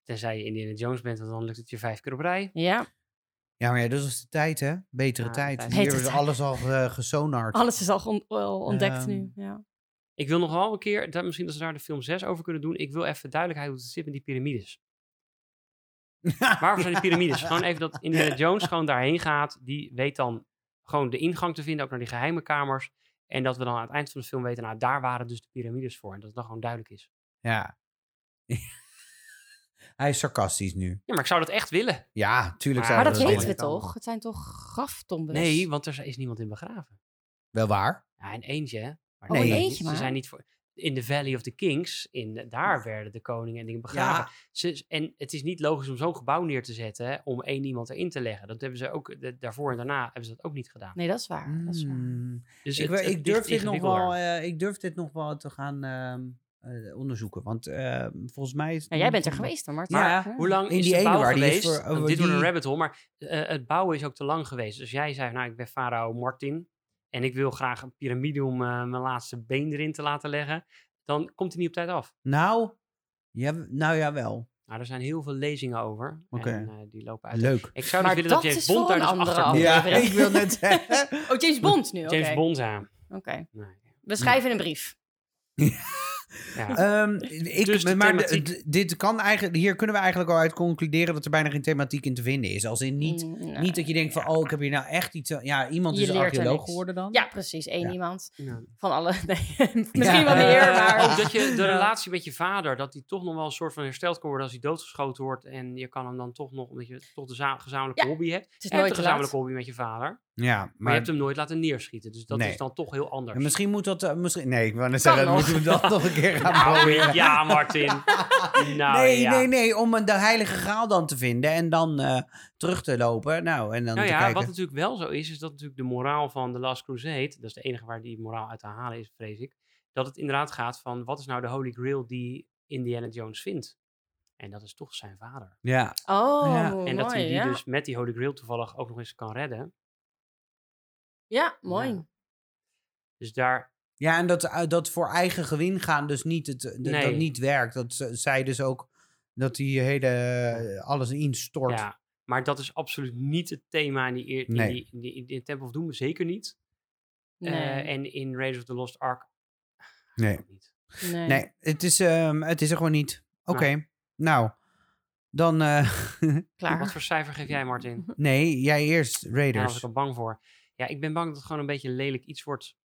tenzij je Indiana Jones bent, want dan lukt het je vijf keer op rij. Ja, Ja, maar ja, dat was de tijd, hè? Betere Ja, tijd. Hier tijd. alles al gesonard. alles is al on- ontdekt Ehm, nu. Ja. Ik wil nog wel een keer, dat, misschien dat ze daar de film 6 over kunnen doen. Ik wil even duidelijkheid hoe het zit met die piramides. Waarvoor zijn die piramides? Gewoon even dat Indiana Jones gewoon daarheen gaat. Die weet dan gewoon de ingang te vinden, ook naar die geheime kamers. En dat we dan aan het eind van de film weten, nou daar waren dus de piramides voor. En dat het dan gewoon duidelijk is. Ja. Hij is sarcastisch nu. Ja, maar ik zou dat echt willen. Ja, tuurlijk Maar zou Maar dat dat weten we toch? Het zijn toch graftombes? Nee, want er is niemand in begraven. Wel waar? Ja, een eentje, hè? Maar Oh, nee, een eentje Ze maar? zijn niet voor... In de Valley of the Kings, in, daar werden de koningen en dingen begraven. Ze, en het is niet logisch om zo'n gebouw neer te zetten hè, om één iemand erin te leggen. Dat hebben ze ook, de- daarvoor en daarna hebben ze dat ook niet gedaan. Nee, dat is waar. Dat is waar. Mm. Dus Ik, het- we- het ik, durf dit nog wel, eh, ik durf dit nog wel te gaan ehm, eh, onderzoeken. Want eh, volgens mij is... Ja, jij bent er geweest, Martin. Maar Ja. Hoe lang In is die ene bouw waar die is geweest? voor- dit wordt een rabbit hole, maar eh, het bouwen is ook te lang geweest. Dus jij zei, nou, ik ben farao Martin en ik wil graag een piramide om eh, mijn laatste been erin te laten leggen. Dan komt hij niet op tijd af. Nou, ja, nou ja, wel. Nou, er zijn heel veel lezingen over. Oké. En eh, die lopen uit. Leuk. Ik zou dus Maar willen dat dat James Bond daar een dus achter komt. Ja, ik wil net zeggen. Oh, James Bond nu. Oké. James Bond, ja. Oké. Nee. We schrijven een brief. ja. Ehm, ik, Dus de maar thematiek. dit kan eigenlijk, hier kunnen we eigenlijk al uit concluderen dat er bijna geen thematiek in te vinden is. Als in niet, Mm, nee. niet dat je denkt van, oh, ik heb hier nou echt iets... aan- Ja, iemand Je is archeoloog geworden dan. Ja, precies. Eén Ja. iemand. Ja. Van alle... Nee, misschien Ja. wel meer, Ook maar... dat je de relatie met je vader, dat die toch nog wel een soort van hersteld kan worden als hij doodgeschoten wordt. En je kan hem dan toch nog, omdat je toch de za- gezamenlijke Ja, hobby hebt. Het is nooit een gezamenlijke hobby met je vader. Maar, Ja, je maar hebt hem nooit laten neerschieten. Dus dat Nee. is dan toch heel anders. en misschien moet dat... eh, misschien, nee, ik wou net zeggen, nog. moeten we dat nog een keer gaan Nou, proberen. ja, Martin. nou, nee, ja. nee, nee, om een- de heilige graal dan te vinden en dan eh, terug te lopen. Nou, en dan Nou te ja, kijken. wat natuurlijk wel zo is, is dat natuurlijk de moraal van The Last Crusade, dat is de enige waar die moraal uit te halen is, vrees ik, dat het inderdaad gaat van wat is nou de Holy Grail die Indiana Jones vindt? En dat is toch zijn vader. Ja, Oh, Ja. En mooi. dat hij die ja. dus met die Holy Grail toevallig ook nog eens kan redden. Ja, mooi. Ja. Dus daar, ja en dat, eh, dat voor eigen gewin gaan dus niet, het, dat, dat Nee. niet werkt. Dat zij dus ook dat die hele, eh, alles instort. ja, maar dat is absoluut niet het thema in die, in Nee. die, in die, in die Temple of Doom, zeker niet. Nee. Eh, en in Raiders of the Lost Ark Nee. ook niet. nee. Nee, het is, ehm, het is er gewoon niet. Oké, nou. Dan, eh, Klaar. Wat voor cijfer geef jij, Martin? nee, jij eerst, Daar was Raiders. ik al bang voor. Ja, ik ben bang dat het gewoon een beetje een lelijk iets wordt.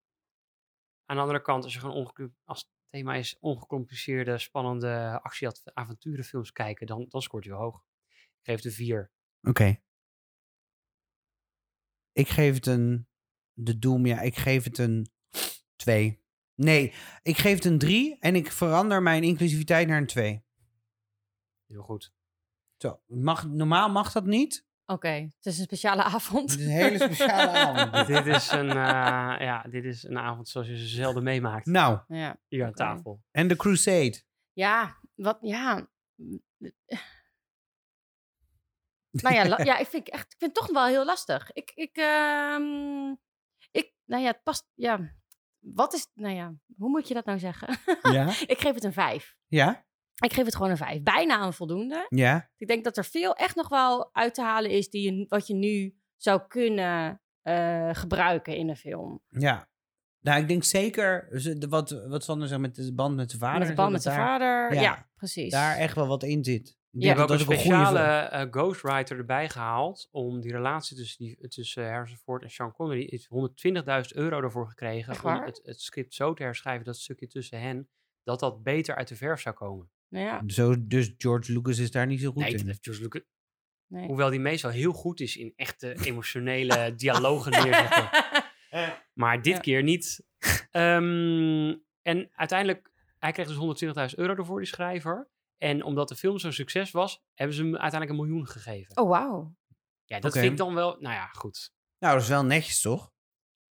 Aan de andere kant, als je gewoon als het thema is ongecompliceerde, spannende actie-avonturenfilms kijken, dan, dan scoort hij hoog. Ik geef het een 4. Oké. Ik geef het een... De Doom, ja, ik geef het een 2. Nee, ik geef het een 3 en ik verander mijn inclusiviteit naar een 2. Heel goed. Zo, mag, normaal mag dat niet. Oké, het is een speciale avond. Het is een hele speciale avond. dit, is een, eh, ja, dit is een avond zoals je ze zelden meemaakt Nou, Ja, hier aan tafel. en de Crusade. ja wat, ja. Nou ja, ja ik, vind, echt, ik vind het toch wel heel lastig. Ik, ik, ehm, ik, nou ja, het past, ja. Wat is, nou ja, hoe moet je dat nou zeggen? Ja? ik geef het een vijf. Ja? Ik geef het gewoon een vijf. Bijna een voldoende. Ja? Ik denk dat er veel echt nog wel uit te halen is die je, wat je nu zou kunnen eh, gebruiken in een film. Ja. Nou, ik denk zeker, ze- de- wat, wat Sander zegt met de band met zijn vader. met de band met daar, vader. ja, Ja, precies. Daar echt wel wat in zit. Ik Ja. hebben ook een speciale eh, ghostwriter erbij gehaald om die relatie tussen, die, tussen Harrison Ford en Sean Connery. Is 120.000 euro ervoor gekregen om het, het script zo te herschrijven, dat stukje tussen hen, dat dat beter uit de verf zou komen. Nou ja, Zo, dus George Lucas is daar niet zo goed nee, in. heeft George Lucas. nee. Hoewel die meestal heel goed is in echte emotionele dialogen neerzetten. Maar dit Ja. keer niet. Ehm, en uiteindelijk, hij kreeg dus 120.000 euro ervoor, die schrijver. En omdat de film zo'n succes was, hebben ze hem uiteindelijk een miljoen gegeven. Oh, wauw. Ja, dat Oké. vind ik dan wel, nou ja, goed. Nou, dat is wel netjes, toch?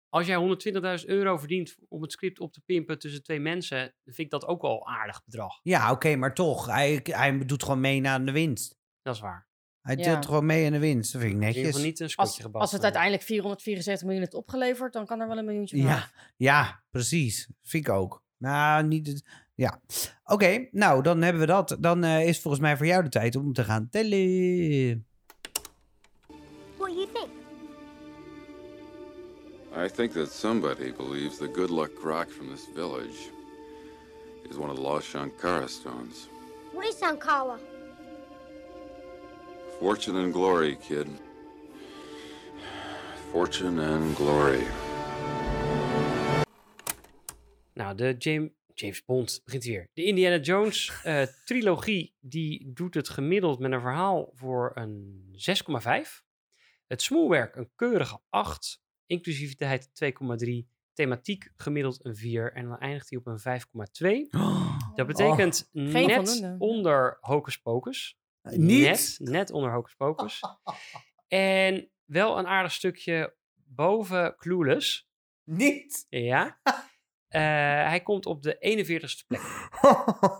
Als jij 120.000 euro verdient om het script op te pimpen tussen twee mensen, dan vind ik dat ook wel een aardig bedrag. Ja, oké, maar toch. Hij, hij doet gewoon mee naar de winst. Dat is waar. Hij Ja. deelt gewoon mee aan de winst. Dat vind ik netjes. niet een Als, als het uiteindelijk 474 miljoen heeft opgeleverd, dan kan er wel een miljoentje van. Ja, ja, precies. Vind ik ook. Nou, niet... het- Ja. Oké, nou, dan hebben we dat. Dan eh, is volgens mij voor jou de tijd om te gaan tellen. What do you think? I think that somebody believes the good luck rock from this village is one of the lost Shankara stones. What is Sankara? Fortune and glory, kid. Fortune and glory. Nou, de James, James Bond begint weer. De Indiana Jones eh, trilogie, die doet het gemiddeld met een verhaal voor een 6,5. Het smoelwerk een keurige 8. Inclusiviteit 2,3. Thematiek gemiddeld een 4. En dan eindigt hij op een 5,2. Dat betekent net voldoende. onder Hocus Pocus. Niet? Net, net onder Hocus Pocus. en wel een aardig stukje boven Clueless. Niet? Ja. Eh, hij komt op de 41ste plek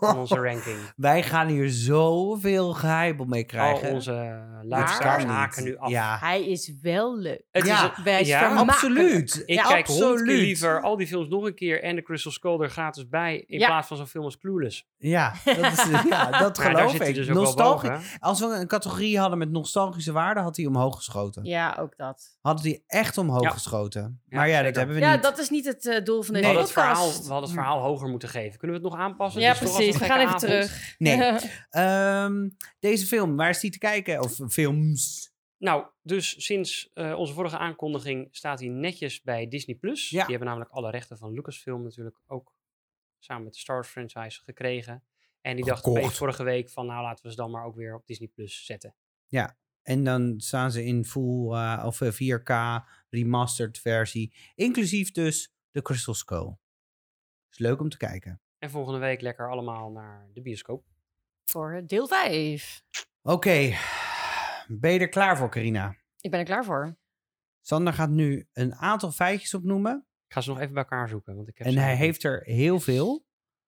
van onze ranking. Wij gaan hier zoveel geheim mee Al krijgen. onze Dat luisteraars haken nu af. Ja, Hij is wel leuk. Het Ja, is Wij ja, absoluut. ik Ja, kijk absoluut. liever al die films nog een keer en de Crystal Skull er gratis bij in Ja. plaats van zo'n film als Clueless. Ja, dat, is, ja, dat geloof ik. dus boven. Als we een categorie hadden met nostalgische waarde, had hij omhoog geschoten. Ja, ook dat. Had hij echt omhoog Ja. geschoten. Ja, Maar ja, dat hebben we Ja, niet. dat is niet het eh, doel van deze het podcast. Verhaal, we hadden het verhaal hoger moeten geven. Kunnen we het nog aanpassen? Ja, toch precies. We gaan even avond. terug. Nee. Ehm, deze film, waar is die te kijken? Of films? Nou, dus sinds eh, onze vorige aankondiging staat hij netjes bij Disney+. Plus. Ja. Die hebben namelijk alle rechten van Lucasfilm natuurlijk ook samen met de Star Wars franchise gekregen. En die dachten Gekocht. opeens vorige week van nou laten we ze dan maar ook weer op Disney Plus zetten. En dan staan ze in full eh, of eh, 4K remastered versie. Inclusief dus de Crystal Skull. Is leuk om te kijken. En volgende week lekker allemaal naar de bioscoop. Voor deel 5. Oké, ben je er klaar voor, Carina? Ik ben er klaar voor. Sander gaat nu een aantal feitjes opnoemen. Ik ga ze nog even bij elkaar zoeken. Want ik heb En hij heeft er heel veel.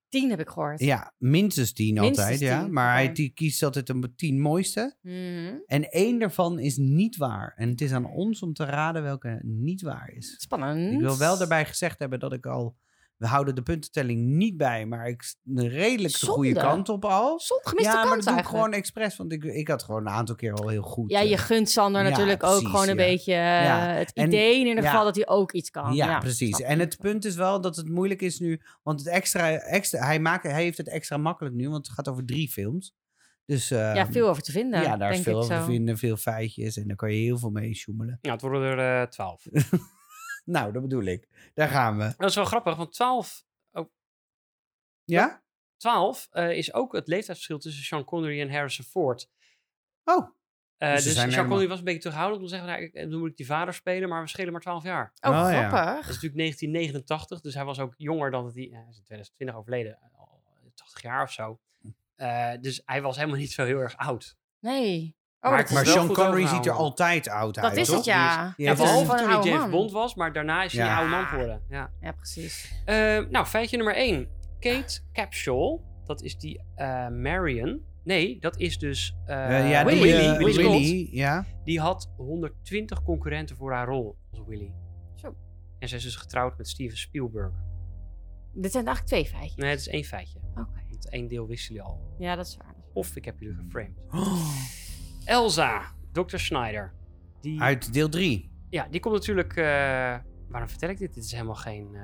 10 heb ik gehoord. Ja, minstens tien Minstens altijd. Ja. tien, Maar hij die kiest altijd de tien mooiste. Mhm. En één daarvan is niet waar. En het is aan ons om te raden welke niet waar is. Spannend. Ik wil wel daarbij gezegd hebben dat ik al... We houden de puntentelling niet bij, maar ik redelijk de goede Zonde. kant op al. Zot gemiste ja, maar dat doe ik eigenlijk. gewoon expres, want ik, ik had gewoon een aantal keer al heel goed. Ja, je eh, gunt Sander Ja, natuurlijk ook gewoon een ja. beetje eh, Ja, het en- idee in ieder ja. geval dat hij ook iets kan. Ja, Ja, precies. En het punt is wel dat het moeilijk is nu. Want het extra, extra, hij, maakt, hij heeft het extra makkelijk nu, want het gaat over drie films. Dus ja, ehm, veel over te vinden. ja, daar is veel ik over te vinden, veel feitjes. En daar kan je heel veel mee sjoemelen. Ja, het worden er eh, twaalf. Nou, dat bedoel ik. Daar gaan we. Dat is wel grappig, want 12, Ja? 12 eh, is ook het leeftijdsverschil tussen Sean Connery en Harrison Ford. Oh, Eh, Dus ze dus Sean helemaal- Connery was een beetje terughoudend om te zeggen, nou, ik, dan moet ik die vader spelen, maar we schelen maar 12 jaar. Oh, Oh, ja. grappig. Dat is natuurlijk 1989, dus hij was ook jonger dan dat hij, ja, hij is in 2020 overleden, al 80 jaar of zo. Eh, dus hij was helemaal niet zo heel erg oud. Nee. Oh, Maar dat Sean Connery ziet er altijd oud uit, dat is toch? het, ja. Ja, Het behalve van toen een hij oude James man. Bond was, maar daarna is hij Ja. een oude man geworden. Ja. Ja, precies. Eh, nou, feitje nummer 1. Kate Capshaw, dat is die eh, Marion. Nee, dat is dus eh, ja, Willy. die, Willy, Willy Scott. Willy, ja. Die had 120 concurrenten voor haar rol als Willy. Zo. En zij is dus getrouwd met Steven Spielberg. Dit zijn eigenlijk twee feitjes. Nee, het is één feitje. Oké. Want één deel wisten jullie al. Ja, dat is waar. Of ik heb jullie geframed. Oh, Elsa, Dr. Schneider. Die, uit deel 3. Ja, die komt natuurlijk... eh, waarom vertel ik dit? Dit is helemaal geen eh,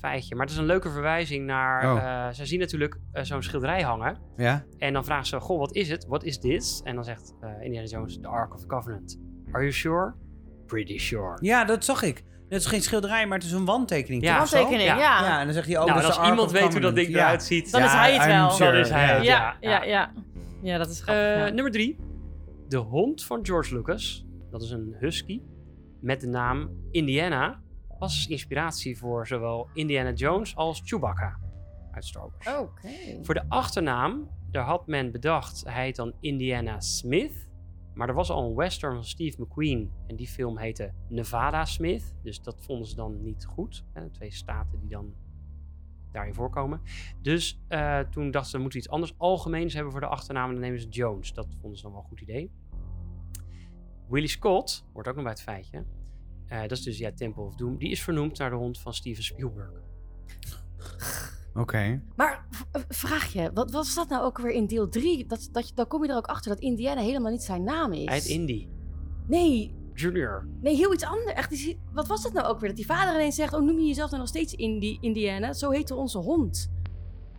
feitje. Maar het is een leuke verwijzing naar... Oh. eh, zij zien natuurlijk zo'n schilderij hangen. Ja? En dan vragen ze, goh, wat is het? What is this? En dan zegt eh, Indiana Jones, the Ark of the Covenant. Are you sure? Pretty sure. ja, dat zag ik. Het is geen schilderij, maar het is een wandtekening. Ja. Handtekening, Ja. ja. Ja, en dan zegt hij ook nou, dat en is als iemand weet hoe dat ding eruit ziet, Dan is hij het I'm wel. sure. Dan is hij het. Ja, ja, ja, ja. Ja, dat is grappig. Eh, ja. Nummer drie. De hond van George Lucas. Dat is een husky. Met de naam Indiana. Was inspiratie voor zowel Indiana Jones als Chewbacca. Uit Star Wars. Oké. Voor de achternaam. Daar had men bedacht. Hij heet dan Indiana Smith. Maar er was al een western van Steve McQueen. En die film heette Nevada Smith. Dus dat vonden ze dan niet goed. Hè, twee staten die dan daarin voorkomen. Dus eh, toen dachten ze, we moeten iets anders algemeens hebben voor de achternaam. En dan nemen ze Jones. Dat vonden ze dan wel een goed idee. Willie Scott, wordt ook nog bij het feitje. eh, dat is dus ja, Temple of Doom. Die is vernoemd naar de hond van Steven Spielberg. Oké. Maar vraag je, wat was dat nou ook weer in deel 3? Dat, dat, je- dan kom je er ook achter dat Indiana helemaal niet zijn naam is. Hij heet Indy. Nee, Junior. nee, heel iets anders. Echt, die- wat was dat nou ook weer? Dat die vader ineens zegt, oh noem je jezelf nou nog steeds Indi Indiana? Zo heette onze hond.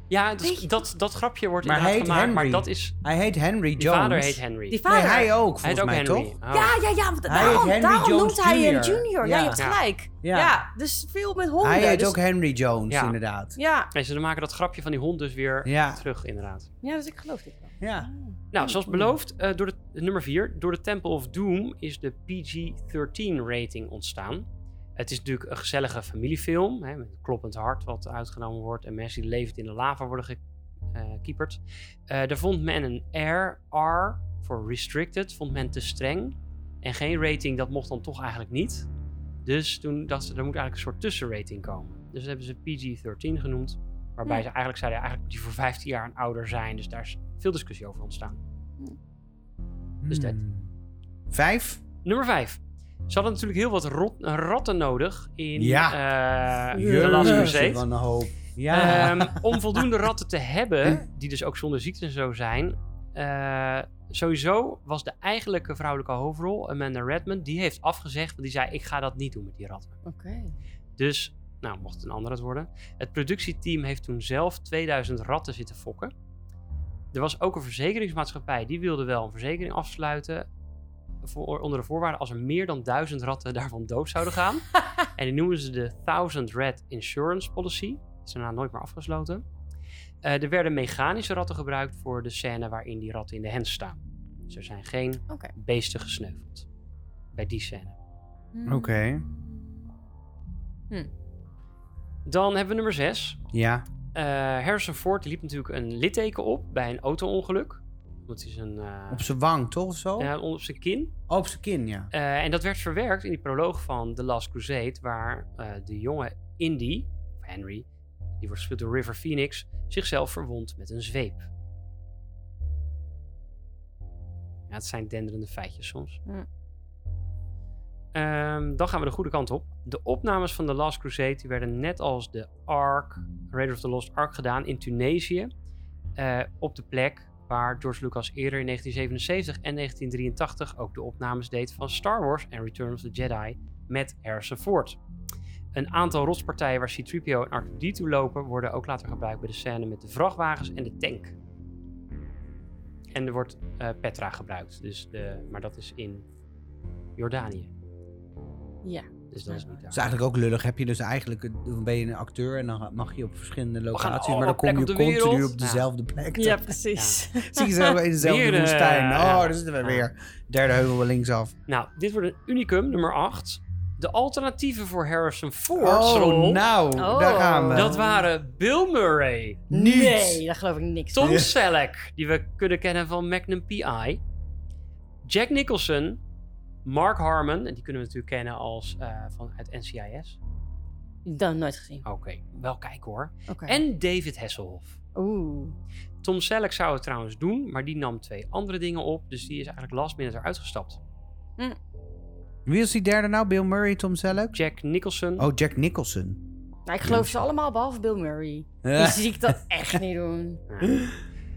Ja, dat, dat, dat grapje wordt Maar hij inderdaad gemaakt. Maar Henry. dat is... Hij heet Henry Die Jones. vader heet Henry. Die Nee, vader. hij ook, Hij volgens heet ook mij, Henry. toch? Oh. Ja, ja, ja. want Hij daarom, heet Henry daarom Jones noemt hij hem. Junior. Ja, Ja. je hebt Ja. gelijk. Ja. Ja. dus veel met honden. Hij heet dus- ook Henry Jones, Ja. inderdaad. Ja. Nee, ze maken dat grapje van die hond dus weer Ja. terug, inderdaad. ja, dus ik geloof dit wel. Ja. Nou, zoals beloofd, eh, door de nummer 4, door de Temple of Doom is de PG-13 rating ontstaan. Het is natuurlijk een gezellige familiefilm, hè, met een kloppend hart wat uitgenomen wordt en mensen die levend in de lava worden gekieperd. Eh daar vond men een R, R voor restricted, vond men te streng. En geen rating, dat mocht dan toch eigenlijk niet. Dus toen dachten ze, er moet eigenlijk een soort tussenrating komen. Dus dat hebben ze PG-13 genoemd. Waarbij ze eigenlijk zeiden, eigenlijk moet die voor 15 jaar en ouder zijn. Dus daar is veel discussie over ontstaan. Dus dat. Hmm. Vijf? Nummer 5. Ze hadden natuurlijk heel wat rot- ratten nodig in Ja. eh The Last Jezus, Crusade. wat een hoop. Ja. Ehm, om voldoende ratten te hebben, die dus ook zonder ziekte en zo zijn. eh, sowieso was de eigenlijke vrouwelijke hoofdrol, Amanda Redmond, die heeft afgezegd. Want die zei: Ik ga dat niet doen met die ratten. Oké. Dus, nou, mocht het een ander het worden. Het productieteam heeft toen zelf 2000 ratten zitten fokken. Er was ook een verzekeringsmaatschappij, die wilde wel een verzekering afsluiten. Voor, onder de voorwaarde als er meer dan 1000 ratten daarvan dood zouden gaan. en die noemen ze de Thousand Rat Insurance Policy. Dat is daarna nooit meer afgesloten. Eh, er werden mechanische ratten gebruikt voor de scène waarin die ratten in de hens staan. Dus er zijn geen beesten gesneuveld. Bij die scène. Oké. Dan hebben we nummer 6. Ja. Eh, Harrison Ford liep natuurlijk een litteken op bij een auto-ongeluk. Dat is een. eh, Op zijn wang, toch? Of zo? ja, op zijn kin. Oh, op zijn kin, ja. Eh, en dat werd verwerkt in die proloog van The Last Crusade, waar eh, de jonge Indy, of Henry, die wordt gespeeld door River Phoenix, zichzelf verwondt met een zweep. Ja, het zijn denderende feitjes soms. Hm. Ehm, dan gaan we de goede kant op. De opnames van The Last Crusade die werden net als de Ark, Raider of the Lost Ark gedaan in Tunesië. eh, op de plek waar George Lucas eerder in 1977 en 1983 ook de opnames deed van Star Wars en Return of the Jedi met Harrison Ford. Een aantal rotspartijen waar C-3PO en R2-D2 lopen worden ook later gebruikt bij de scène met de vrachtwagens en de tank. En er wordt eh, Petra gebruikt. Dus de, maar dat is in Jordanië. Ja. Dus dat is niet Dat is eigenlijk ook lullig. Heb je dus eigenlijk, een- dan ben je een acteur en dan mag je op verschillende locaties, maar dan kom je continu op dezelfde plek. Ja, precies. Zie je zo in dezelfde Weer, eh, woestijn. Oh, daar zitten we Ja. weer. Derde heuvel linksaf. Nou, dit wordt een unicum, nummer 8. De alternatieven voor Harrison Ford. Oh, nou, Oh. daar gaan we. Dat waren Bill Murray, Niet. Nee, daar geloof ik niks van. Tom Selleck, die we kunnen kennen van Magnum P.I., Jack Nicholson, Mark Harmon, en die kunnen we natuurlijk kennen als eh, van uit NCIS. Dan nooit gezien. Oké, wel kijken hoor. En David Hasselhoff. Oeh. Tom Selleck zou het trouwens doen, maar die nam twee andere dingen op, dus die is eigenlijk last minute eruit gestapt. Wie is die derde nou? Bill Murray, Tom Selleck? Jack Nicholson. Oh, Jack Nicholson. Nou, ik geloof ze allemaal behalve Bill Murray. Ja. Die zie ik dat echt niet doen.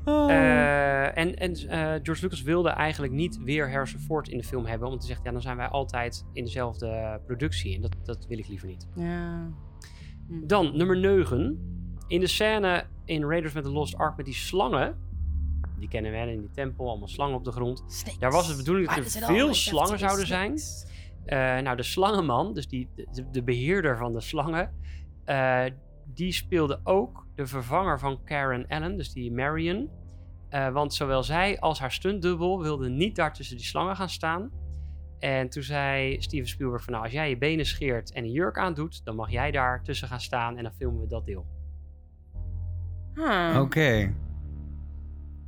Oh. Eh, en en eh, George Lucas wilde eigenlijk niet weer Harrison Ford in de film hebben. Omdat hij zegt, ja, dan zijn wij altijd in dezelfde productie. En dat, dat wil ik liever niet. Ja. Dan, nummer 9. In de scène in Raiders met the Lost Ark met die slangen. Die kennen we in die tempel, allemaal slangen op de grond. Snakes. Daar was het de bedoeling dat er veel slangen zouden zijn. Eh, nou, de slangenman, dus die, de, de beheerder van de slangen, die speelde ook de vervanger van Karen Allen, dus die Marion. Eh, want zowel zij als haar stuntdubbel wilden niet daar tussen die slangen gaan staan. En toen zei Steven Spielberg van, nou, als jij je benen scheert en een jurk aandoet, dan mag jij daar tussen gaan staan en dan filmen we dat deel. Hmm. Oké.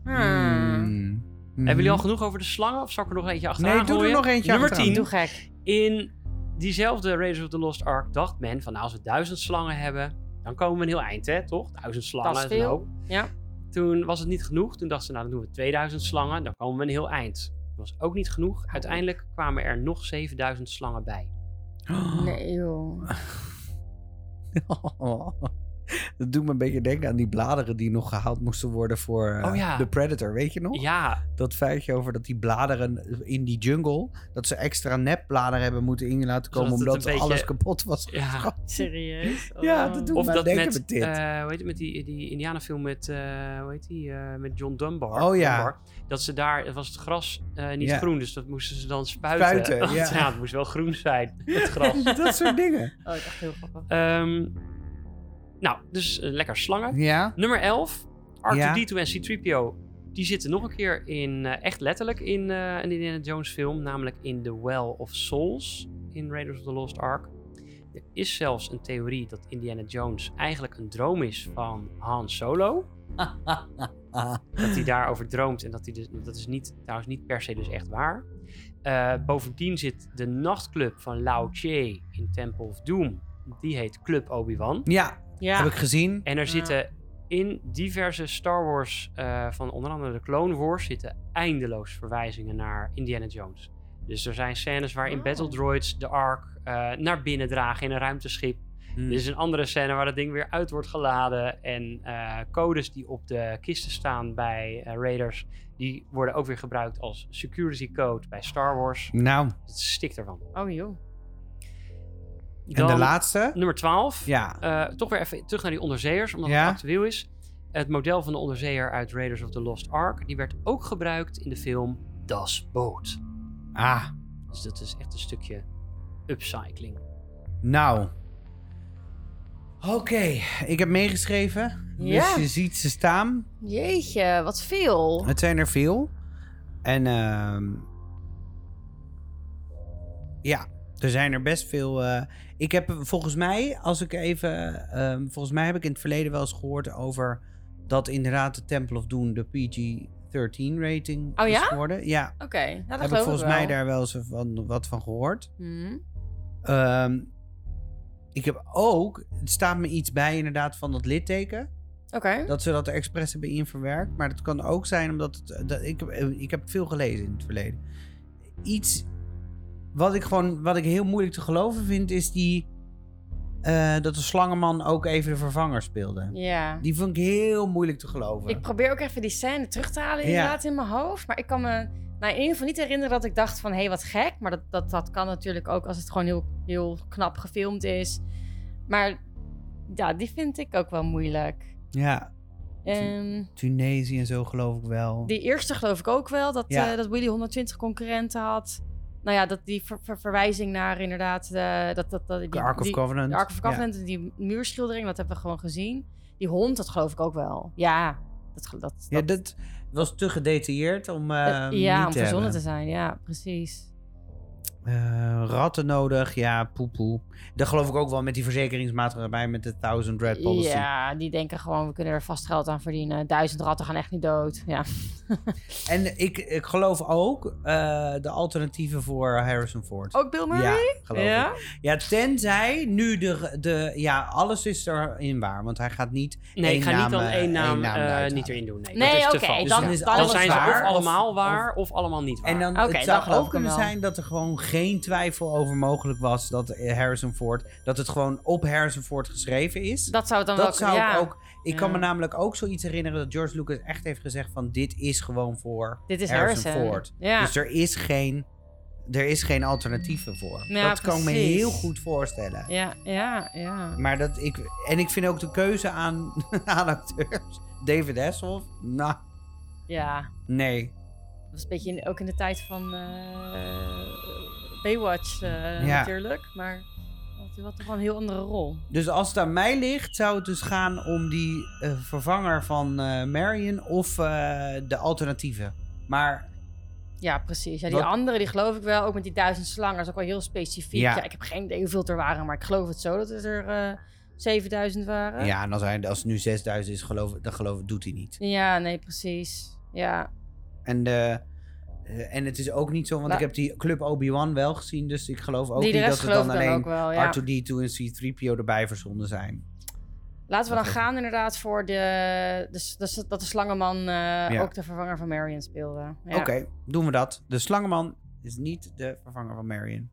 Hmm. Hmm. Hebben jullie al genoeg over de slangen of zal ik er nog eentje achteraan Nee, doe er gooien? nog eentje Nummer achteraan. 10. Doe gek. In diezelfde Raiders of the Lost Ark dacht men van nou, als we duizend slangen hebben, dan komen we een heel eind, hè, toch? Duizend slangen Dat is een veel. hoop. Ja. Toen was het niet genoeg. Toen dachten ze, nou, dan doen we 2000 slangen, dan komen we een heel eind. Dat was ook niet genoeg. Uiteindelijk kwamen er nog 7000 slangen bij. Nee, joh. Dat doet me een beetje denken aan die bladeren die nog gehaald moesten worden voor eh, Oh ja. Predator, weet je nog? Ja, Dat feitje over dat die bladeren in die jungle, dat ze extra nepbladeren hebben moeten in laten komen Zodat het omdat beetje- alles kapot was. ja. Serieus? Ja, Oh. dat doet Of me dat denken met, met dit. eh, hoe heet het, met die, die Indianenfilm met, eh, hoe heet die, eh, met John Dunbar. Oh ja. Dunbar. Dat ze daar, was het gras eh, niet Ja. groen, dus dat moesten ze dan spuiten. Spuiten, ja. het moest wel groen zijn, het gras. dat soort dingen. Oh, ik dacht heel grappig. Ehm, nou, dus eh, lekker slangen. Ja? Nummer 11, Ja. R2-D2 en C-3PO. Die zitten nog een keer in, eh, echt letterlijk in eh, een Indiana Jones film. Namelijk in The Well of Souls in Raiders of the Lost Ark. Er is zelfs een theorie dat Indiana Jones eigenlijk een droom is van Han Solo. Dat hij daarover droomt en dat, hij dus, dat is niet, trouwens niet per se dus echt waar. Bovendien zit de nachtclub van Lao Che in Temple of Doom. Die heet Club Obi-Wan. Ja, Ja. heb ik gezien. En er Ja. zitten in diverse Star Wars, eh, van onder andere de Clone Wars, zitten eindeloos verwijzingen naar Indiana Jones. Dus er zijn scènes waarin Oh. Battle Droids de Ark eh, naar binnen dragen in een ruimteschip. Hmm. Er is een andere scène waar dat ding weer uit wordt geladen. En eh, codes die op de kisten staan bij Raiders, die worden ook weer gebruikt als security code bij Star Wars. Nou, Het stikt ervan. Oh, joh. En de laatste? Nummer 12. Ja. Eh, toch weer even terug naar die onderzeeërs, omdat Ja? het actueel is. Het model van de onderzeeër uit Raiders of the Lost Ark, die werd ook gebruikt in de film Das Boot. Ah, Dus dat is echt een stukje upcycling. nou. Oké, ik heb meegeschreven. Ja. Dus je ziet ze staan. Jeetje, wat veel. Het zijn er veel. En ehm ja, er zijn er best veel. eh, ik heb volgens mij, als ik even. ehm, volgens mij heb ik in het verleden wel eens gehoord over dat inderdaad de Temple of Doom de PG-13 rating Oh is ja? geworden. Ja, Oké, nou, dat heb ik volgens mij daar wel eens van, wat van gehoord. Hm. Ehm, ik heb ook, het staat me iets bij inderdaad van dat litteken. Oké. Dat ze dat er expres hebben in verwerkt. Maar dat kan ook zijn omdat het, dat, ik, heb- ik heb veel gelezen in het verleden. Iets wat ik gewoon wat ik heel moeilijk te geloven vind, is die. eh, dat de slangenman ook even de vervanger speelde. Ja. Die vond ik heel moeilijk te geloven. Ik probeer ook even die scène terug te halen Ja. inderdaad in mijn hoofd. Maar ik kan me nou, in ieder geval niet herinneren dat ik dacht van... hé, hey, wat gek. Maar dat, dat, dat kan natuurlijk ook als het gewoon heel, heel knap gefilmd is. Maar ja, die vind ik ook wel moeilijk. Ja. Ehm, Tunesië en zo geloof ik wel. die eerste geloof ik ook wel, dat, Ja. eh, dat Willy 120 concurrenten had. Nou ja, dat die ver- ver- verwijzing naar inderdaad... eh, dat, dat, dat, die, de Ark of die- Covenant. De Ark of. Covenant, en die muurschildering, dat hebben we gewoon gezien. Die hond, dat geloof ik ook wel. Ja, dat, dat, Ja, dat- dat was te gedetailleerd om eh eh, ja, niet om te verzonnen hebben. te zijn. Ja, precies. Eh, ratten nodig, ja, poepoe. Dat geloof ik ook wel met die verzekeringsmaatschappij met de Thousand Red Policy. Ja, die denken gewoon, we kunnen er vast geld aan verdienen. Duizend ratten gaan echt niet dood. Ja, En ik, ik geloof ook eh, de alternatieven voor Harrison Ford. ook Bill Murray? Ja, geloof Ja? ik. Ja, tenzij nu de, de... Ja, alles is erin waar. Want hij gaat niet Nee, ik ga niet dan eh, één naam, één naam eh, niet erin doen. Nee, Nee, dat is te oké, vals. dan- dan is dan zijn ze waar, of allemaal waar of allemaal niet waar. En dan Oké, het dan zou geloof ook kunnen zijn dat er gewoon geen twijfel over mogelijk was dat Harrison Ford, dat het gewoon op Harrison Ford geschreven is. Dat zou het dan Dat wel zou ja. ook. Ik kan me namelijk ook zoiets herinneren dat George Lucas echt heeft gezegd van dit is gewoon voor Dit is Harrison, Harrison. Ford. Ja. Dus er is geen, er is geen alternatieven voor. Ja, dat kan ik me heel goed voorstellen. Ja, ja, ja. Maar dat ik en ik vind ook de keuze aan, aan acteurs. David Hasselhoff, nou, Ja, nee. dat was een beetje in- ook in de tijd van eh, Baywatch eh, Ja. natuurlijk. Maar hij had toch wel een heel andere rol. Dus als het aan mij ligt, zou het dus gaan om die eh, vervanger van eh Marion of de alternatieven. Maar Ja, precies. Ja, die Wat- andere, die geloof ik wel. Ook met die duizend slangen. Dat is ook wel heel specifiek. Ja. Ja. ik heb geen idee hoeveel er waren. Maar ik geloof het zo dat het er eh 7000 waren. ja, en als, hij, als het nu 6000 is, geloof, dan geloof, doet hij niet. Ja, nee, precies. Ja. En, de, eh, en het is ook niet zo, want Nou- ik heb die Club Obi-Wan wel gezien, dus ik geloof ook niet dat er geloof dan alleen ook wel, ja. R2-D2 en C-3PO erbij verzonden zijn. Laten we dan gaan inderdaad voor de, de, de- dat de slangenman eh, ook de vervanger van Marion speelde. Ja. Oké, doen we dat. De slangenman is niet de vervanger van Marion.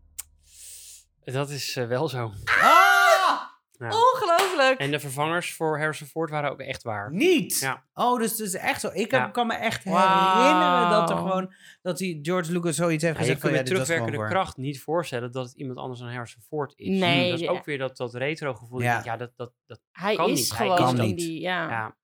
Dat is eh, wel zo. Ah! Ja. Ongelooflijk! En de vervangers voor Harrison Ford waren ook echt waar. Niet? Ja. Oh, dus het is echt zo. Ik heb, Ja. kan me echt herinneren dat er gewoon... Dat die George Lucas zoiets heeft gezegd kunt van... met terugwerkende kracht niet voorstellen dat het iemand anders dan Harrison Ford is. Nee, dat is ook weer dat, dat retro gevoel. Ja. Dat, dat, dat Hij kan is niet. Hij gewoon kan in niet. die... Ja.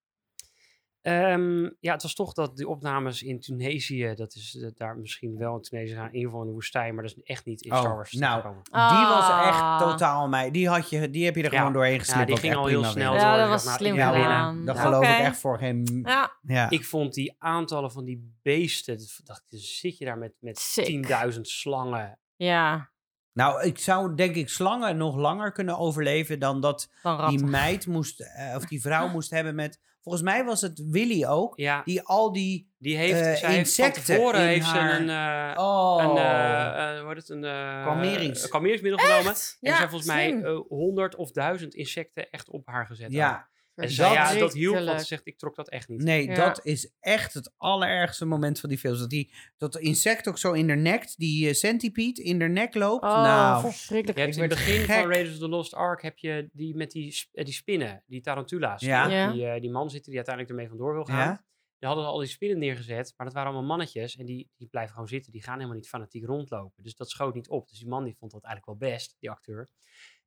Ja. Ehm, ja, het was toch dat die opnames in Tunesië, dat is eh, daar misschien wel in Tunesië gaan, in ieder geval in de woestijn, maar dat is echt niet in Oh, Star Wars nou, gekomen. Die was Ah. echt totaal mij. Die, had je, die heb je er Ja. gewoon doorheen Ja, geslipt. die wat ging al heel snel. Ja, door. dat was nou, slim Ja, dat Ja. geloof ik echt voor geen... Ja. Ja. Ik vond die aantallen van die beesten, dacht ik, zit je daar met, met Sick. 10.000 slangen. ja, Nou, ik zou denk ik slangen nog langer kunnen overleven dan dat die meid moest, eh, of die vrouw moest hebben met... Volgens mij was het Willy ook, Ja, die al die... die heeft, eh, zij heeft van insecten tevoren in heeft haar- ze een, eh, Oh, een, eh, hoe heet het, een, eh, Kalmerings. een kalmeringsmiddel genomen. En er Ja, zijn volgens mij slim. honderd of duizend insecten echt op haar gezet. ja. En zei, ja, dat hielp, want ze zegt, ik trok dat echt niet. Nee, Ja. dat is echt het allerergste moment van die film. Dat, die, dat de insect ook zo in de nek, die eh, centipede, in de nek loopt. Oh, nou, verschrikkelijk. Je hebt in het begin gek. van Raiders of the Lost Ark heb je die met die, eh, die spinnen, die tarantula's. Ja. Die, Ja. Die, eh, die man zitten die uiteindelijk ermee vandoor wil gaan. Ja. Die hadden al die spinnen neergezet, maar dat waren allemaal mannetjes. En die, die blijven gewoon zitten. Die gaan helemaal niet fanatiek rondlopen. Dus dat schoot niet op. Dus die man die vond dat eigenlijk wel best, die acteur.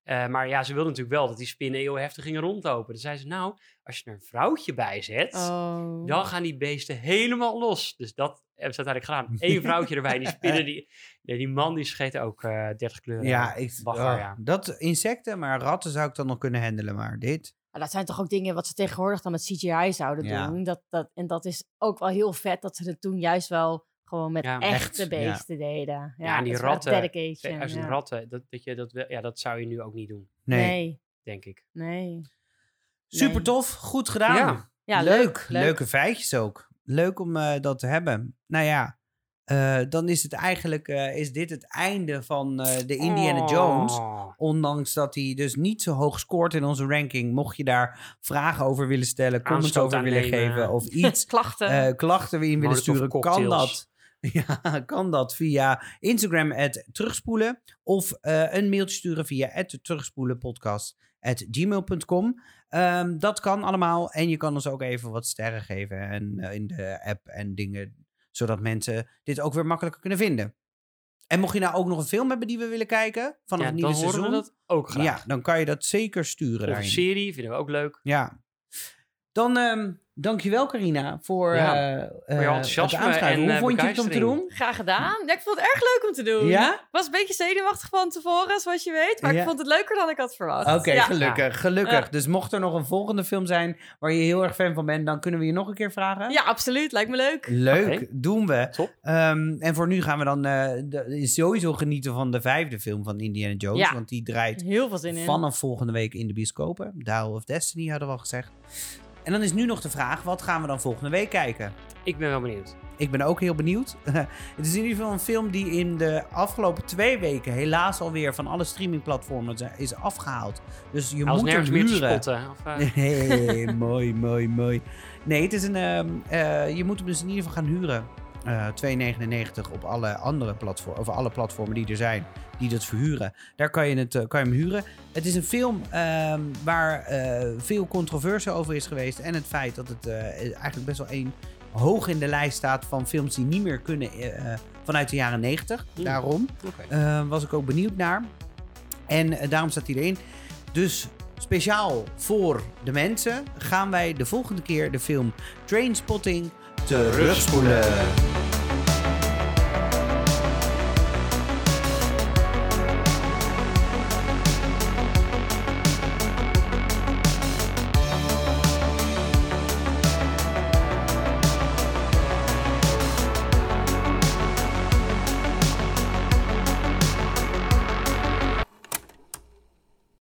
Eh, maar ja, ze wilde natuurlijk wel dat die spinnen heel heftig gingen rondlopen. Dan zei ze, nou, als je er een vrouwtje bij zet, Oh. dan gaan die beesten helemaal los. Dus dat hebben ze uiteindelijk gedaan. Eén vrouwtje erbij. Die spinnen, die, nee, die man die scheet ook eh 30 kleuren. ja, ik, Bagger, oh, ja. dat insecten, maar ratten zou ik dan nog kunnen handelen. Maar dit, Maar dat zijn toch ook dingen wat ze tegenwoordig dan met CGI zouden Ja. doen. Dat, dat, en dat is ook wel heel vet dat ze het toen juist wel gewoon met Ja, echte echt, ja. beesten deden. Ja, en die ratten, Dedication, Als een ja. ratten, dat, dat, je, dat, wel- ja, dat zou je nu ook niet doen, nee. Nee, denk ik. nee. Super tof, goed gedaan. Ja. Ja, leuk. leuk, leuk. Leuke feitjes ook. Leuk om eh, dat te hebben. Nou ja, eh, dan is het eigenlijk eh, is dit het einde van eh, de Indiana Jones. Oh. Ondanks dat hij dus niet zo hoog scoort in onze ranking. Mocht je daar vragen over willen stellen, comments Aanstoot over willen geven of iets, Klachten. eh, klachten weer in willen sturen, kan dat. Ja, kan dat via Instagram at terugspoelen of eh, een mailtje sturen via at terugspoelenpodcast at gmail.com. Ehm, dat kan allemaal en je kan ons ook even wat sterren geven en, eh, in de app en dingen, zodat mensen dit ook weer makkelijker kunnen vinden. En mocht je nou ook nog een film hebben die we willen kijken Ja, het nieuwe dan horen seizoen, we dat ook graag. ja, dan kan je dat zeker sturen Of een serie, vinden we ook leuk. Ja. Dan ehm dankjewel Carina voor, Ja, eh, je eh, enthousiasme en, Hoe eh, vond je het om te doen? Graag gedaan. Ja, ik vond het erg leuk om te doen. Ja? Ik was een beetje zenuwachtig van tevoren, zoals je weet. Maar Ja. ik vond het leuker dan ik had verwacht. Oké, Ja. gelukkig, gelukkig. Ja. Dus mocht er nog een volgende film zijn waar je heel erg fan van bent, dan kunnen we je nog een keer vragen. ja, absoluut. Lijkt me leuk. Leuk, doen we. Top. Ehm, en voor nu gaan we dan eh, de- sowieso genieten van de vijfde film van Indiana Jones. Ja. Want die draait Heel veel zin in. vanaf volgende week in de bioscopen. Dial of Destiny hadden we al gezegd. En dan is nu nog de vraag, wat gaan we dan volgende week kijken? Ik ben wel benieuwd. Ik ben ook heel benieuwd. het is in ieder geval een film die in de afgelopen twee weken helaas alweer van alle streamingplatformen is afgehaald. Dus je moet nergens meer spotten. Of, eh, Nee, mooi, mooi, mooi. Nee, het is een, ehm, eh, je moet hem dus in ieder geval gaan huren. Eh 2,99 op alle andere platformen, over alle platformen die er zijn, die dat verhuren. Daar kan je, het, eh, kan je hem huren. Het is een film ehm, waar eh, veel controverse over is geweest. En het feit dat het eh, eigenlijk best wel één hoog in de lijst staat van films die niet meer kunnen vanuit de jaren 90. Hmm. Daarom Oké. eh, was ik ook benieuwd naar. En daarom staat hij erin. Dus speciaal voor de mensen gaan wij de volgende keer de film Trainspotting terugspoelen.